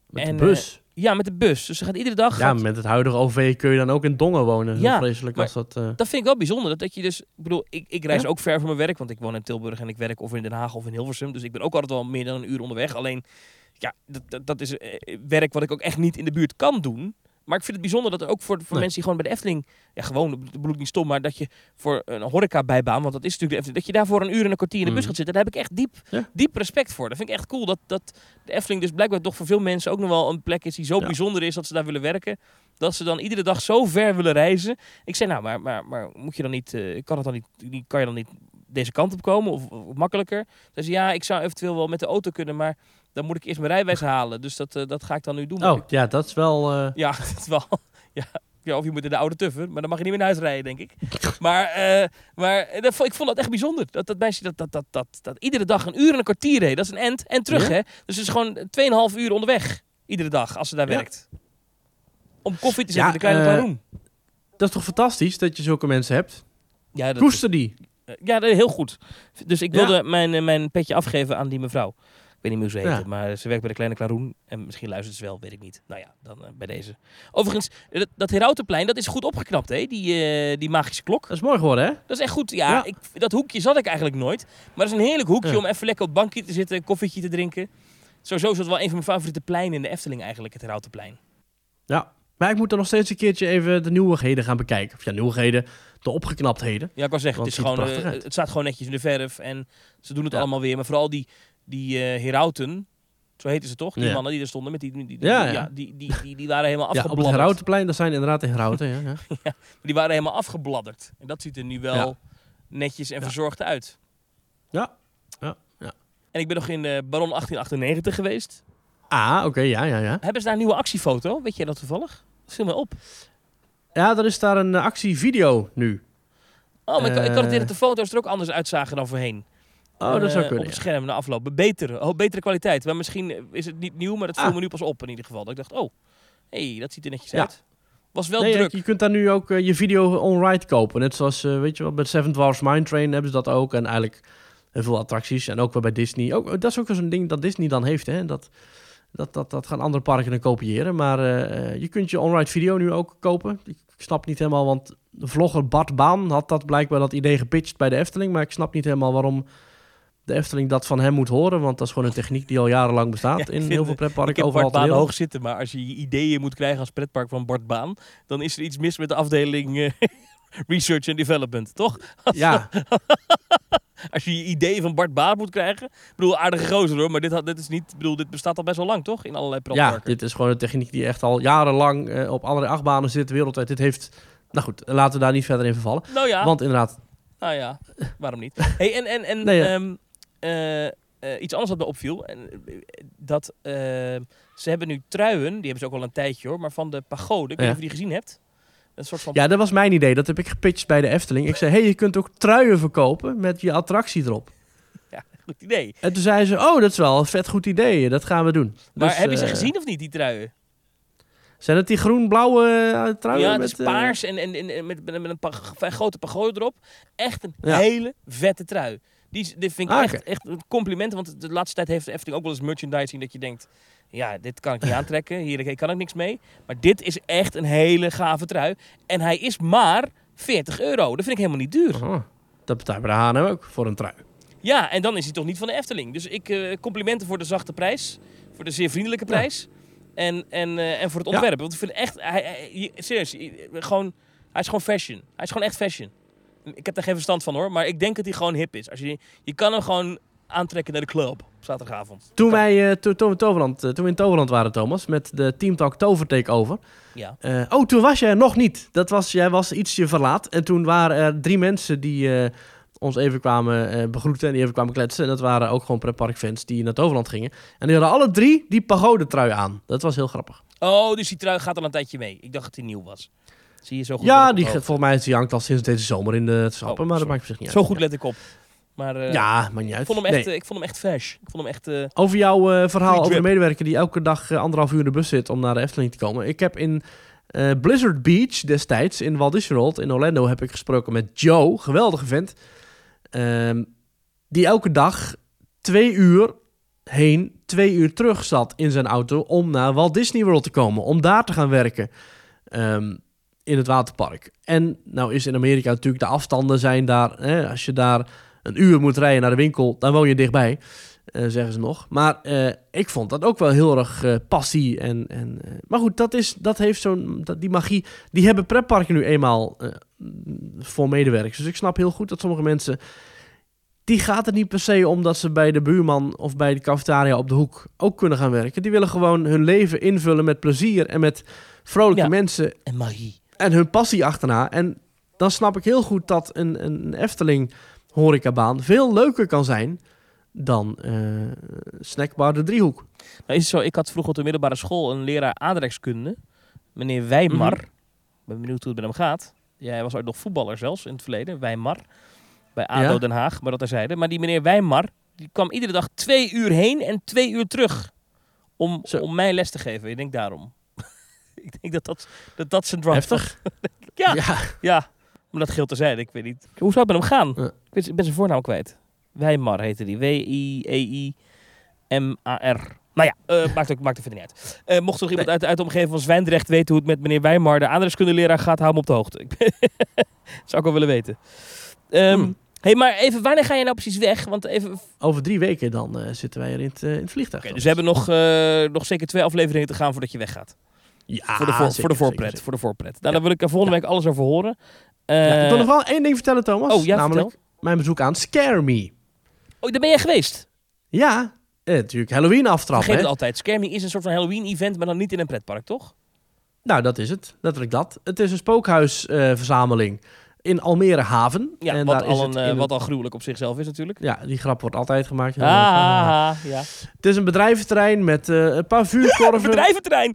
Met En, de bus. Ja, met de bus. Dus ze gaat iedere dag... ja, gaat- met het huidige OV kun je dan ook in Dongen wonen. Zo Ja, vreselijk als dat... eh, Dat vind ik wel bijzonder. Dat, dat je dus, ik bedoel, ik, ik reis Ja? ook ver voor mijn werk, want ik woon in Tilburg en ik werk of in Den Haag of in Hilversum. Dus ik ben ook altijd wel meer dan een uur onderweg. Alleen, ja, dat, dat, dat is eh, werk wat ik ook echt niet in de buurt kan doen. Maar ik vind het bijzonder dat ook voor, voor Nee. mensen die gewoon bij de Efteling, ja, gewoon, dat bedoel ik niet stom, maar dat je voor een horeca-bijbaan, want dat is natuurlijk de Efteling, dat je daarvoor een uur en een kwartier in de bus Mhm. gaat zitten. Daar heb ik echt diep, Ja. diep respect voor. Dat vind ik echt cool. Dat, dat de Efteling dus blijkbaar toch voor veel mensen ook nog wel een plek is die zo Ja. bijzonder is dat ze daar willen werken. Dat ze dan iedere dag zo ver willen reizen. Ik zei, nou, maar, maar, maar moet je dan niet, eh, kan het dan niet, niet- kan je dan niet deze kant op komen of, of makkelijker? Dus ja, ik zou eventueel wel met de auto kunnen, maar dan moet ik eerst mijn rijbewijs halen. Dus dat, eh, dat ga ik dan nu doen. Oh, ja, dat is wel... eh, Ja, dat is wel. Ja, ja, of je moet in de oude tuffer, maar dan mag je niet meer naar huis rijden, denk ik. Maar, eh, maar dat, ik vond dat echt bijzonder. Dat, dat meisje dat, dat, dat, dat, dat iedere dag een uur en een kwartier reed. Dat is een end en terug, Ja? hè? Dus het is gewoon 2,5 uur onderweg. Iedere dag, als ze daar Ja. werkt. Om koffie te zetten, in de kleine Klaroen. dat is toch fantastisch dat je zulke mensen hebt? Ja, dat, Koester die. Ja, dat- heel goed. Dus ik wilde mijn, mijn petje afgeven aan die mevrouw. Ik weet niet meer hoe ze heet, Ja. maar ze werkt bij de Kleine Klaroen. En misschien luistert ze wel, weet ik niet. Nou ja, dan eh, bij deze. Overigens, dat, dat Herautenplein, dat is goed opgeknapt, hè? Die, eh, die magische klok. Dat is mooi geworden, hè? Dat is echt goed. Ja, Ja. Ik, dat hoekje zat ik eigenlijk nooit. Maar dat is een heerlijk hoekje Ja. om even lekker op het bankje te zitten, een koffietje te drinken. Sowieso is het wel een van mijn favoriete pleinen in de Efteling eigenlijk, het Herautenplein. Ja, maar ik moet er nog steeds een keertje even de nieuwigheden gaan bekijken. Of ja, nieuwigheden, de opgeknaptheden. Ja, ik wou zeggen, het, is het gewoon, eh, het staat gewoon netjes in de verf en ze doen het Ja. allemaal weer. Maar vooral die, die eh Herauten, zo heten ze toch? Die Ja. mannen die er stonden, met die, die, die, Ja, die- ja. die, die, die, die waren helemaal Ja, op het afgebladderd. Herautenplein, dat zijn inderdaad de Herauten, ja. ja. die waren helemaal afgebladderd. En dat ziet er nu wel netjes en verzorgd uit. Ja, ja, ja. En ik ben nog in eh Baron 1898 geweest. Ah, oké, ja, ja, ja. Hebben ze daar een nieuwe actiefoto? Weet jij dat toevallig? Viel me op. Ja, er is daar een eh, actievideo nu. Oh, maar ik, ik had het Eh. dat de foto's er ook anders uitzagen dan voorheen. Oh, dat zou Eh, kunnen, Op het ja. scherm na afloop. Betere, oh, betere kwaliteit. Maar misschien is het niet nieuw, maar dat viel Ah. me nu pas op in ieder geval. Dat ik dacht, oh, hey, dat ziet er netjes Ja. uit. Was wel Nee, druk. je kunt daar nu ook eh, je video on-ride kopen. Net zoals, eh, weet je wel, bij Seven Dwarfs Mine Train hebben ze dat ook. En eigenlijk heel veel attracties. En ook wel bij Disney. Ook, dat is ook zo'n ding dat Disney dan heeft, hè. Dat, dat, dat, dat gaan andere parken dan kopiëren. Maar je kunt je on-ride video nu ook kopen. Ik, snap niet helemaal, want de vlogger Bart Baan had dat blijkbaar dat idee gepitcht bij de Efteling. Maar ik snap niet helemaal waarom de Efteling dat van hem moet horen. Want dat is gewoon een techniek die al jarenlang bestaat Ja, in heel veel pretparken ik heb overal Bart Baan hoog zitten, maar als je ideeën moet krijgen als pretpark van Bart Baan, dan is er iets mis met de afdeling eh, Research and Development, toch? Ja, Als je je ideeën van Bart Baan moet krijgen. Ik bedoel, aardige gozer hoor, maar dit, had, dit, is niet, bedoel, dit bestaat al best wel lang, toch? In allerlei Ja, pretparken. dit is gewoon een techniek die echt al jarenlang eh, op allerlei achtbanen zit wereldwijd. Dit heeft... Nou goed, laten we daar niet verder in vervallen. nou ja, Want inderdaad, nou ja, waarom niet? Hey, en en, en Nee, ja. ehm, eh, eh, iets anders wat me opviel, en, eh, dat ze hebben nu truien, die hebben ze ook al een tijdje hoor, maar van de pagode, ik weet niet Ja. of je die gezien hebt. Een soort van ja, dat was mijn idee. Dat heb ik gepitcht bij de Efteling. Ik zei, hey, je kunt ook truien verkopen met je attractie erop. goed idee. En toen zei ze, oh, dat is wel een vet goed idee. Dat gaan we doen. Maar Dus, heb je ze gezien of niet, die truien? Zijn het die groen-blauwe truien? ja, het met, is paars en, en, met, met een grote pagode erop. Echt een Ja. hele vette trui. Die, dit vind ik Ah, echt, echt een compliment. Want de laatste tijd heeft de Efteling ook wel eens merchandising dat je denkt... Ja, dit kan ik niet aantrekken. Hier kan ik niks mee. Maar dit is echt een hele gave trui. En hij is maar 40 euro. Dat vind ik helemaal niet duur. oh, dat betaalt bij de H&M ook voor een trui. Ja, en dan is hij toch niet van de Efteling. Dus ik eh, complimenten voor de zachte prijs. Voor de zeer vriendelijke Ja. prijs. En, en, eh, en voor het Ja. ontwerp. Want ik vind echt... Hij, hij- serieus, gewoon, hij is gewoon fashion. Hij is gewoon echt fashion. Ik heb daar geen verstand van hoor. Maar ik denk dat hij gewoon hip is. Als je, je kan hem gewoon aantrekken naar de club op zaterdagavond. Toen, wij, eh, to- toen, we Toverland, eh, toen we in Toverland waren, Thomas, met de Team Talk Tover Takeover. Ja. Eh, oh, toen was jij er nog niet. Dat was, jij was ietsje verlaat. En toen waren er drie mensen die ons even kwamen begroeten en die even kwamen kletsen. En dat waren ook gewoon pretparkfans die naar Toverland gingen. En die hadden alle drie die pagodetrui aan. Dat was heel grappig. Oh, dus die trui gaat al een tijdje mee. Ik dacht dat hij nieuw was. Zie je zo goed. ja, die, volgens mij is die hangt al sinds deze zomer in de schappen. Oh, maar dat maakt op zich niet Zo uit. goed let ik op. Maar eh, Ja, maakt niet uit. ik, vond hem echt, Nee. eh, ik vond hem echt fresh. Ik vond hem echt... eh, Over jouw eh, verhaal over de medewerker die elke dag anderhalf uur in de bus zit om naar de Efteling te komen. Ik heb in eh, Blizzard Beach destijds in Walt Disney World in Orlando heb ik gesproken met Joe, geweldige vent. ehm, die elke dag twee uur heen, twee uur terug zat in zijn auto om naar Walt Disney World te komen. Om daar te gaan werken ehm, in het waterpark. En nou is in Amerika natuurlijk de afstanden zijn daar, hè, als je daar een uur moet rijden naar de winkel, dan woon je dichtbij. eh, zeggen ze nog. Maar eh, ik vond dat ook wel heel erg eh, passie. En, en, maar goed, dat, is, dat heeft zo'n. dat- Die magie. Die hebben pretparken nu eenmaal voor medewerkers. Dus ik snap heel goed dat sommige mensen. Die gaat het niet per se om dat ze bij de buurman of bij de cafetaria op de hoek ook kunnen gaan werken. Die willen gewoon hun leven invullen met plezier en met vrolijke Ja. mensen en magie. En hun passie achterna. En dan snap ik heel goed dat een, een Efteling horecabaan veel leuker kan zijn dan eh, snackbar de driehoek. Nou is het zo, ik had vroeger op de middelbare school een leraar aardrijkskunde. Meneer Wijmar. Ik ben benieuwd hoe het met hem gaat. Jij was ooit nog voetballer zelfs in het verleden. Wijmar. Bij ADO Ja. Den Haag, maar dat terzijde. Maar die meneer Wijmar, die kwam iedere dag twee uur heen en twee uur terug. Om, Zo. om mij les te geven. Ik denk daarom. ik denk dat dat, dat, dat zijn drive Heftig. Ja. ja. Ja, maar dat geldt terzijde. Ik weet niet. Hoe zou het met hem gaan? Ja. Ik, ben zijn voornaam kwijt. Wijmar heette die. W-I-E-I-M-A-R. Nou ja, eh, maakt, ook, maakt er verder niet uit. Eh, mocht er nog iemand uit, uit de omgeving van Zwijndrecht weten hoe het met meneer Wijmar, de aardrijkskundeleraar, gaat, hou hem op de hoogte. Ik ben- Zou ik wel willen weten. Hmm. hey, maar even, wanneer ga je nou precies weg? Want even... Over drie weken dan eh, zitten wij er in het, in het vliegtuig. dus we hebben nog, nog zeker twee afleveringen te gaan voordat je weggaat. Ja, voor, de voor, zeker, voor de voorpret. zeker. Voor de voorpret. Nou, daar wil ik er volgende week alles over horen. Ja, ik wil Eh, nog wel één ding vertellen, Thomas. oh, ja, namelijk vertel. mijn bezoek aan Scare Me. Oh, daar ben jij geweest. Ja, eh, natuurlijk Halloween Ik aftrappen. vergeet hè? het altijd. Scare Me is een soort van Halloween-event, maar dan niet in een pretpark, toch? Nou, dat is het. Letterlijk dat. Het is een spookhuisverzameling in Almere Haven. Ja, en wat, daar is al het een, wat al gruwelijk op zichzelf is natuurlijk. Ja, die grap wordt altijd gemaakt. Ah, ja. Het is een bedrijventerrein met een paar vuurkorven. Bedrijventerrein.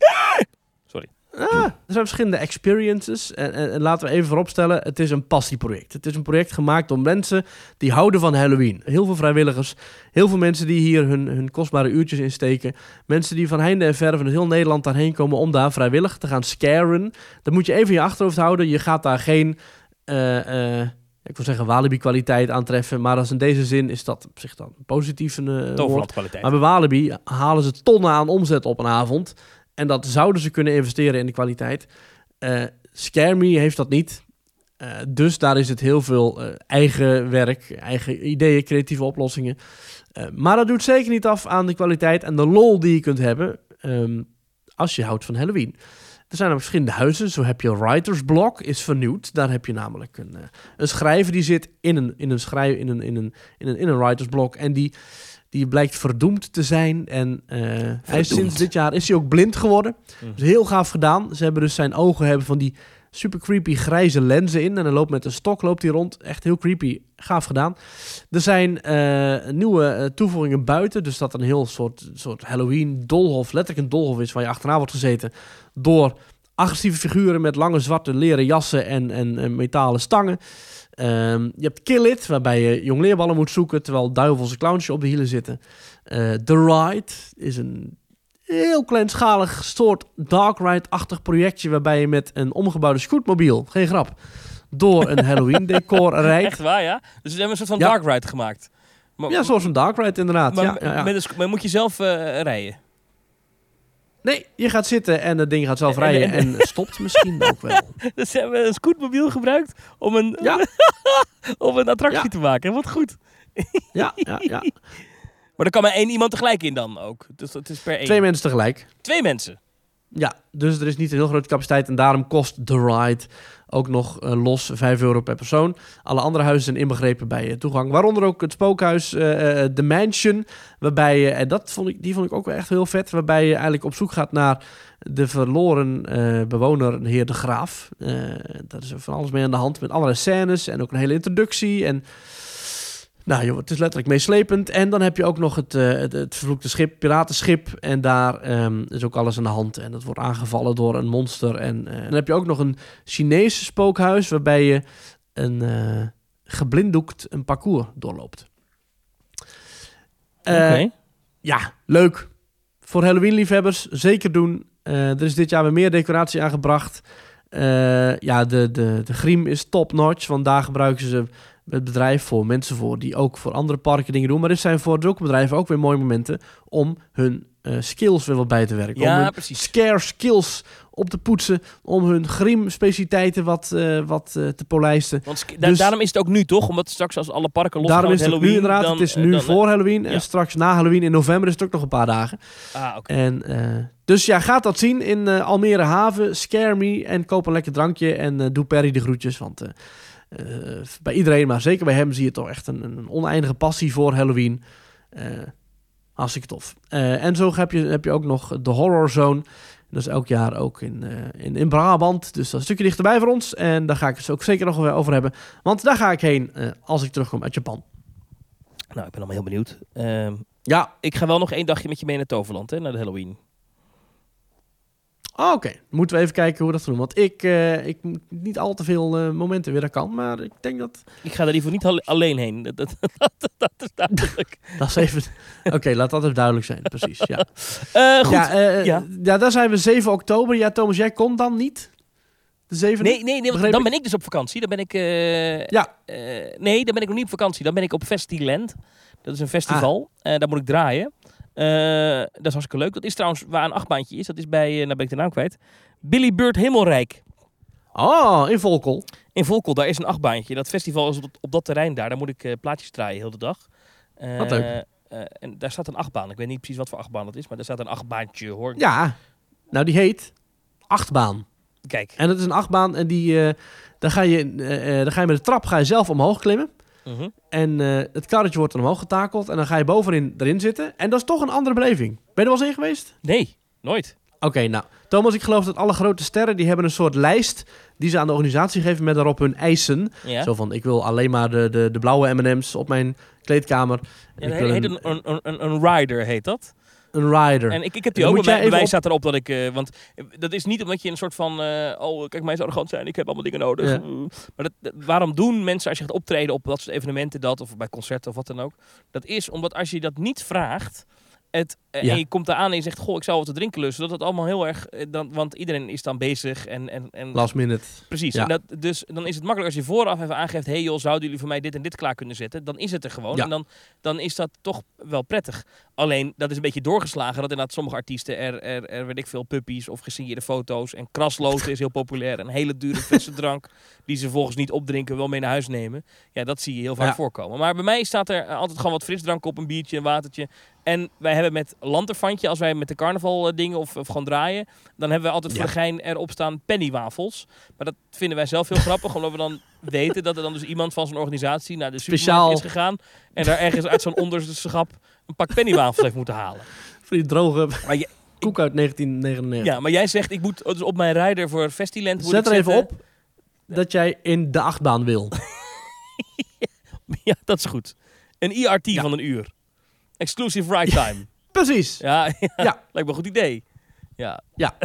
Ah, er zijn verschillende experiences. En, en, en laten we even vooropstellen, het is een passieproject. Het is een project gemaakt door mensen die houden van Halloween. Heel veel vrijwilligers, heel veel mensen die hier hun, hun kostbare uurtjes in steken. Mensen die van heinde en verre van heel Nederland daarheen komen om daar vrijwillig te gaan scaren. Dat moet je even in je achterhoofd houden. Je gaat daar geen, eh, eh, ik wil zeggen Walibi kwaliteit aantreffen. Maar als in deze zin is dat op zich dan positief een. Toverland kwaliteit. Maar bij Walibi halen ze tonnen aan omzet op een avond. En dat zouden ze kunnen investeren in de kwaliteit. Me heeft dat niet. Eh, dus daar is het heel veel eh, eigen werk, eigen ideeën, creatieve oplossingen. Maar dat doet zeker niet af aan de kwaliteit en de lol die je kunt hebben ehm, als je houdt van Halloween. Er zijn er verschillende huizen. Zo heb je Writer's Block, is vernieuwd. Daar heb je namelijk een, een schrijver die zit in een, in een, schrijf, in een, in een, in een, in een Writer's Block. En die, die blijkt verdoemd te zijn. En eh, hij is sinds dit jaar is hij ook blind geworden. Hm. Dus heel gaaf gedaan. Ze hebben dus zijn ogen hebben van die super creepy grijze lenzen in. En hij loopt met een stok loopt hij rond. Echt heel creepy. Gaaf gedaan. Er zijn eh, nieuwe eh, toevoegingen buiten. Dus dat een heel soort, soort Halloween dolhof. Letterlijk een dolhof is waar je achterna wordt gezeten. Door agressieve figuren met lange zwarte leren jassen en, en, en metalen stangen. Ehm, je hebt Kill It, waarbij je jongleerballen moet zoeken terwijl duivelse clowns je op de hielen zitten. Eh, The Ride is een heel kleinschalig soort dark ride-achtig projectje waarbij je met een omgebouwde scootmobiel, geen grap, door een Halloween decor rijdt. Echt waar, ja? Dus ze hebben een soort van Ja. dark ride gemaakt. Maar, Ja, zoals een dark ride inderdaad. maar, ja, ja, ja. Met een sc- maar moet je zelf eh, rijden? Nee, je gaat zitten en het ding gaat zelf En- rijden en- en, stopt misschien ook wel. Dus ze hebben een scootmobiel gebruikt om een, Ja. om een attractie Ja. te maken. Wat goed. Ja, ja, ja. Maar er kan maar één iemand tegelijk in dan ook. Dus het is per één. Twee mensen tegelijk. Twee mensen. Ja, dus er is niet een heel grote capaciteit en daarom kost de ride ook nog eh, los 5 euro per persoon. Alle andere huizen zijn inbegrepen bij eh, toegang. Waaronder ook het spookhuis eh, eh, The Mansion, waarbij je, en dat vond ik, die vond ik ook wel echt heel vet, waarbij je eigenlijk op zoek gaat naar de verloren bewoner, heer De Graaf. Daar is van alles mee aan de hand, met allerlei scènes en ook een hele introductie en... Nou joh, het is letterlijk meeslepend. En dan heb je ook nog het, eh, het, het vervloekte schip, piratenschip. En daar ehm, is ook alles aan de hand. En dat wordt aangevallen door een monster. En eh, dan heb je ook nog een Chinese spookhuis... waarbij je een eh, geblinddoekt een parcours doorloopt. Oké. Ja, leuk. Voor Halloween-liefhebbers zeker doen. Er is dit jaar weer meer decoratie aangebracht. Ja, de, de, de griem is top-notch. Want daar gebruiken ze het bedrijf voor mensen voor die ook voor andere parken dingen doen. Maar dit zijn voor zulke bedrijven ook weer mooie momenten om hun eh, skills weer wat bij te werken. om hun precies. scare skills op te poetsen. Om hun grim-specialiteiten wat, eh, wat eh, te polijsten. Want da- Dus- daarom is het ook nu toch? Omdat straks als alle parken losgaan Daarom is het nu inderdaad, dan, het is nu dan- voor Halloween. ja. En straks na Halloween in november is het ook nog een paar dagen. Ah, oké. En, dus ja, gaat dat zien in Almere Haven. Scare me en koop een lekker drankje. En doe Perry de groetjes. Want eh, bij iedereen, maar zeker bij hem, zie je toch echt een, een oneindige passie voor Halloween. Eh hartstikke tof. Eh, en zo heb je, heb je ook nog de Horror Zone. Dat is elk jaar ook in, in, in Brabant. Dus dat is een stukje dichterbij voor ons. En daar ga ik het ook zeker nog over hebben. Want daar ga ik heen als ik terugkom uit Japan. Nou, ik ben allemaal heel benieuwd. Ehm, Ja, ik ga wel nog één dagje met je mee naar Toverland, hè, naar de Halloween. Oh, Oké, moeten we even kijken hoe we dat doen. Want ik, eh, ik moet niet al te veel eh, momenten weer dat kan. Maar ik denk dat... Ik ga daar liever niet al- alleen heen. Dat, dat, dat, dat is duidelijk. dat is even... Oké, laat dat even duidelijk zijn. Precies, ja. Eh, goed. Ja, Ja. ja. daar zijn we 7 oktober. Ja, Thomas, jij komt dan niet? De 7 Nee, nee, nee want dan ben ik dus op vakantie. Dan ben ik... Ja. nee, dan ben ik nog niet op vakantie. Dan ben ik op Festiland. Dat is een festival. Ah. Daar moet ik draaien. Eh, dat is hartstikke leuk. Dat is trouwens waar een achtbaantje is. Dat is bij, eh nou ben ik de naam kwijt, Billy Bird Hemelrijk. Oh, in Volkel. In Volkel, daar is een achtbaantje. Dat festival is op, op dat terrein daar. Daar moet ik eh, plaatjes draaien heel de dag. Wat leuk. en daar staat een achtbaan. Ik weet niet precies wat voor achtbaan dat is, maar er staat een achtbaantje hoor. Ja, nou die heet Achtbaan. Kijk. En dat is een achtbaan en die, daar, ga je, daar ga je met de trap ga je zelf omhoog klimmen. Mhm. En eh, het karretje wordt dan omhoog getakeld en dan ga je bovenin erin zitten. En dat is toch een andere beleving. Ben je er wel eens in geweest? Nee, nooit. Oké, nou, Thomas, ik geloof dat alle grote sterren, die hebben een soort lijst die ze aan de organisatie geven met daarop hun eisen. Ja. Zo van, ik wil alleen maar de, de, de blauwe M&M's op mijn kleedkamer. Ja, ik dat wil heet een, een, een, een, een rider heet dat. Een rider. En ik, ik heb die ook bij mij. Op- staat erop dat ik... eh, want dat is niet omdat je een soort van... eh, oh, kijk, mij is arrogant zijn. Ik heb allemaal dingen nodig. Ja. Maar dat, dat- waarom doen mensen als je gaat optreden op dat soort evenementen dat... Of bij concerten of wat dan ook. Dat is omdat als je dat niet vraagt... Het, eh, Ja. En je komt eraan en je zegt, goh, ik zou wat te drinken lusten. Dat het allemaal heel erg... eh, Dan, want iedereen is dan bezig en... en, en Last minute. Precies. Ja. En dat, dus dan is het makkelijk als je vooraf even aangeeft... hey joh, zouden jullie voor mij dit en dit klaar kunnen zetten? Dan is het er gewoon. Ja. En dan, dan is dat toch wel prettig. Alleen, dat is een beetje doorgeslagen... dat inderdaad sommige artiesten er, er, er weet ik veel, puppies of gesigneerde foto's... en krasloten is heel populair. Een hele dure frisse drank die ze volgens niet opdrinken... wel mee naar huis nemen. Ja, dat zie je heel vaak voorkomen. Maar bij mij staat er eh, altijd gewoon wat frisdrank op... een biertje, een watertje... En wij hebben met lanterfantje, als wij met de carnaval eh, dingen of, of gewoon draaien, dan hebben we altijd voor de gein erop staan pennywafels. Maar dat vinden wij zelf heel grappig, omdat we dan weten dat er dan dus iemand van zo'n organisatie naar de Speciaal. supermarkt is gegaan en daar ergens uit zo'n onderste schap een pak pennywafels heeft moeten halen. Voor die droge Maar je- koek uit 1999. Ja, maar jij zegt, ik moet dus op mijn rijder voor Festiland moet Zet er even op dat jij in de achtbaan wil. Ja, dat is goed. Een IRT Ja. van een uur. Exclusive ride time. Precies. Ja, ja, Ja. lijkt me een goed idee. Ja,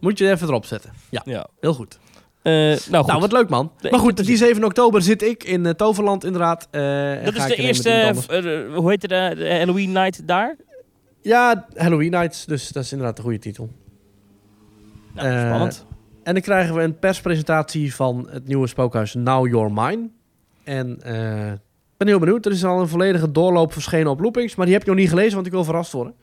Moet je even erop zetten. Ja, ja. heel goed. Eh, nou goed. Nou, wat leuk man. Maar goed, die 7 oktober zit ik in eh, Toverland inderdaad. En Dat is de eerste, hoe heet het, de, de Halloween night daar? Ja, Halloween Nights, dus dat is inderdaad een goede titel. Nou, spannend. En dan krijgen we een perspresentatie van het nieuwe spookhuis Now Your Mine. En eh, ben heel benieuwd. Er is al een volledige doorloop verschenen op Loopings, maar die heb je nog niet gelezen, want ik wil verrast worden.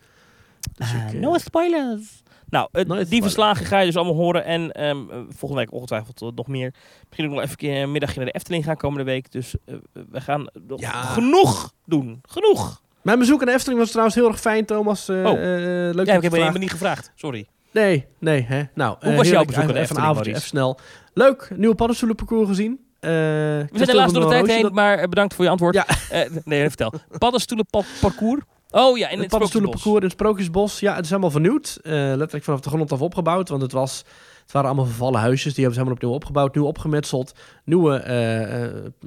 Dus ik, eh, no spoilers. Nou, het- No die spoilers. verslagen ga je dus allemaal horen. En ehm, eh, volgende week ongetwijfeld eh, nog meer. Misschien ook nog even een keer een middagje naar de Efteling gaan komende week. Dus eh, we gaan Ja. genoeg doen. Genoeg. Mijn bezoek aan de Efteling was trouwens heel erg fijn, Thomas. Eh, Oh. eh, leuk Ja, ik je heb vraagt. me niet gevraagd. Sorry. Nee, nee. Hè? Nou, Hoe eh, was jouw bezoek aan de Efteling, even snel. Leuk, nieuwe paddenstoelenparcours gezien. Eh, We zijn helaas door de tijd heen, maar eh, bedankt voor je antwoord. Ja. Eh, nee, vertel. Paddenstoelenparcours. Oh ja, in het het paddenstoelenparcours in het Sprookjesbos. Ja, het is helemaal vernieuwd. Letterlijk vanaf de grond af opgebouwd. Want het, was, het waren allemaal vervallen huisjes. Die hebben ze helemaal opnieuw opgebouwd. Nieuw opgemetseld. Nieuwe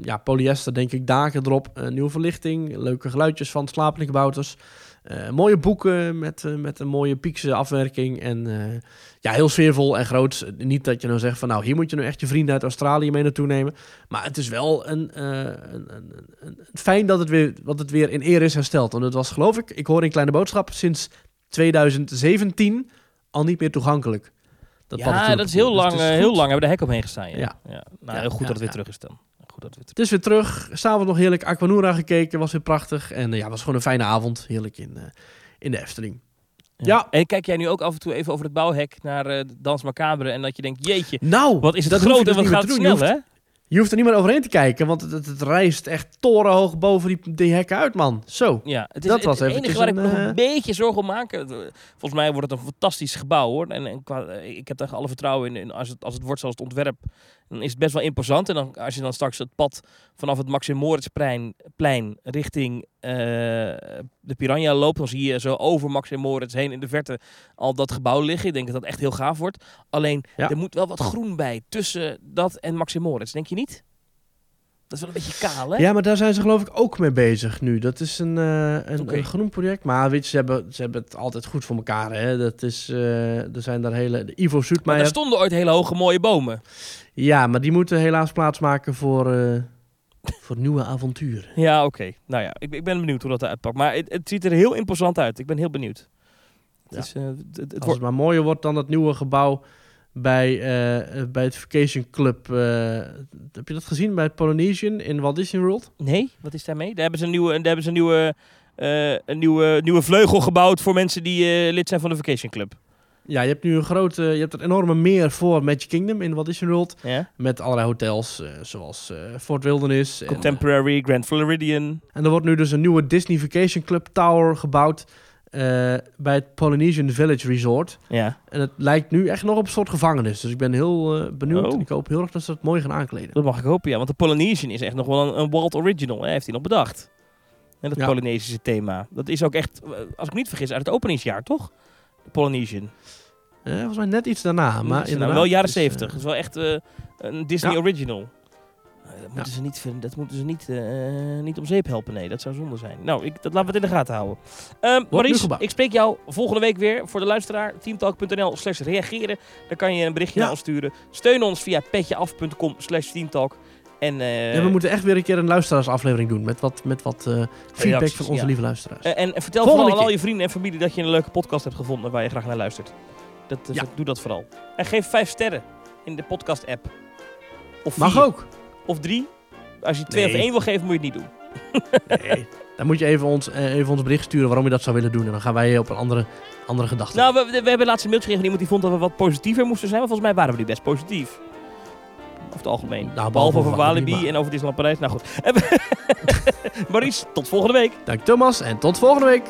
ja, polyester, denk ik, daken erop. Nieuwe verlichting. Leuke geluidjes van slaaplijkbouters. Eh mooie boeken met, eh, met een mooie piekse afwerking. En eh, ja, heel sfeervol en groot. Niet dat je nou zegt van nou, hier moet je nou echt je vrienden uit Australië mee naartoe nemen. Maar het is wel een, eh, een, een, een, fijn dat het, weer, dat het weer in eer is hersteld. Want het was geloof ik, ik hoor in Kleine Boodschap, sinds 2017 al niet meer toegankelijk. Dat ja, dat is heel lang, Dus eh, heel lang hebben we de hek omheen gestaan. Ja. Ja. Ja. Nou, Ja, heel goed dat het weer terug is dan. Dat het weer Het is weer terug. S'avonds nog heerlijk Aquanura gekeken. Was weer prachtig. En eh, ja, was gewoon een fijne avond. Heerlijk in, eh, in de Efteling. Ja. En kijk jij nu ook af en toe even over het bouwhek naar eh, Dans Macabre en dat je denkt, jeetje, Nou, wat is het groot en dus wat niet gaat het snel, hè? Je hoeft er niet meer overheen te kijken, want het, het, het rijst echt torenhoog boven die, die hekken uit, man. Zo. Ja, het is Dat het, was het enige waar ik nog een beetje zorgen om maak. Volgens mij wordt het een fantastisch gebouw hoor. En, en qua, ik heb daar alle vertrouwen in. En als het, als het wordt zoals het ontwerp, dan is het best wel imposant. En dan, als je dan straks het pad vanaf het Maxim Moritzplein plein richting eh, de Piranha loopt, dan zie je zo over Maxim Moritz heen in de verte al dat gebouw liggen. Ik denk dat dat echt heel gaaf wordt. Alleen, Ja. er moet wel wat groen bij tussen dat en Maxim Moritz. Denk je niet? Dat is wel een beetje kaal, hè? Ja, maar daar zijn ze geloof ik ook mee bezig nu. Dat is een, eh, een, groen project. Maar weet je, ze hebben, ze hebben het altijd goed voor elkaar. Hè? Dat is, eh, er zijn daar hele... De Ivo Maar daar stonden ooit hele hoge mooie bomen. Ja, maar die moeten helaas plaatsmaken voor, eh, voor nieuwe avonturen. Ja, oké. Nou ja, ik, ik ben benieuwd hoe dat eruit pakt. Maar het, het ziet er heel imposant uit. Ik ben heel benieuwd. Het Ja. is, het Als wordt... het maar mooier wordt dan dat nieuwe gebouw bij, eh, eh, bij het Vacation Club. eh, heb je dat gezien bij het Polynesian in Walt Disney World? Nee, wat is daarmee? Daar hebben ze een nieuwe, daar hebben ze een nieuwe, een nieuwe, nieuwe vleugel gebouwd voor mensen die lid zijn van de Vacation Club. Ja, je hebt nu een grote, je hebt een enorme meer voor Magic Kingdom in Walt Disney World. Ja. Met allerlei hotels, zoals Fort Wilderness. En, Contemporary, Grand Floridian. en er wordt nu dus een nieuwe Disney Vacation Club Tower gebouwd eh, bij het Polynesian Village Resort. Ja. En het lijkt nu echt nog op een soort gevangenis. Dus ik ben heel eh, benieuwd. Oh. En ik hoop heel erg dat ze het mooi gaan aankleden. Dat mag ik hopen, ja. Want de Polynesian is echt nog wel een, een Walt Original. Hè? Heeft hij nog bedacht. En dat Ja. Polynesische thema. Dat is ook echt, eh, als ik me niet vergis, uit het openingsjaar, toch? De Polynesian. Eh, volgens mij net iets daarna. Maar inderdaad, wel jaren het 70. eh, Dat is wel echt een Disney Ja. Original. Dat moeten, ze niet, dat moeten ze niet, niet om zeep helpen. Nee, dat zou zonde zijn. Nou, ik, dat laten we het in de gaten houden. Maurice, gebouwd. ik spreek jou volgende week weer voor de luisteraar. teamtalk.nl slash reageren. Daar kan je een berichtje Ja. naar ons sturen. Steun ons via petjeaf.com slash teamtalk. En, eh, ja, we moeten echt weer een keer een luisteraarsaflevering doen. Met wat, met wat eh, feedback Reacties, van onze lieve luisteraars. eh, en, en vertel Volgende vooral aan al je vrienden en familie dat je een leuke podcast hebt gevonden waar je graag naar luistert. Dat, Ja. Doe dat vooral. En geef vijf sterren in de podcast app. Of Mag vier. ook. Of drie. Als je twee Nee. of één wil geven, moet je het niet doen. Nee. Dan moet je even ons, eh, even ons bericht sturen waarom je dat zou willen doen. En dan gaan wij op een andere, andere gedachte. Nou, we, we hebben laatst een mailtje gekregen van iemand die vond dat we wat positiever moesten zijn. Maar volgens mij waren we die best positief. Over het algemeen. Nou, behalve over Walibi, en over Disneyland Parijs. Nou goed. Maurice, tot volgende week. Dank Thomas en tot volgende week.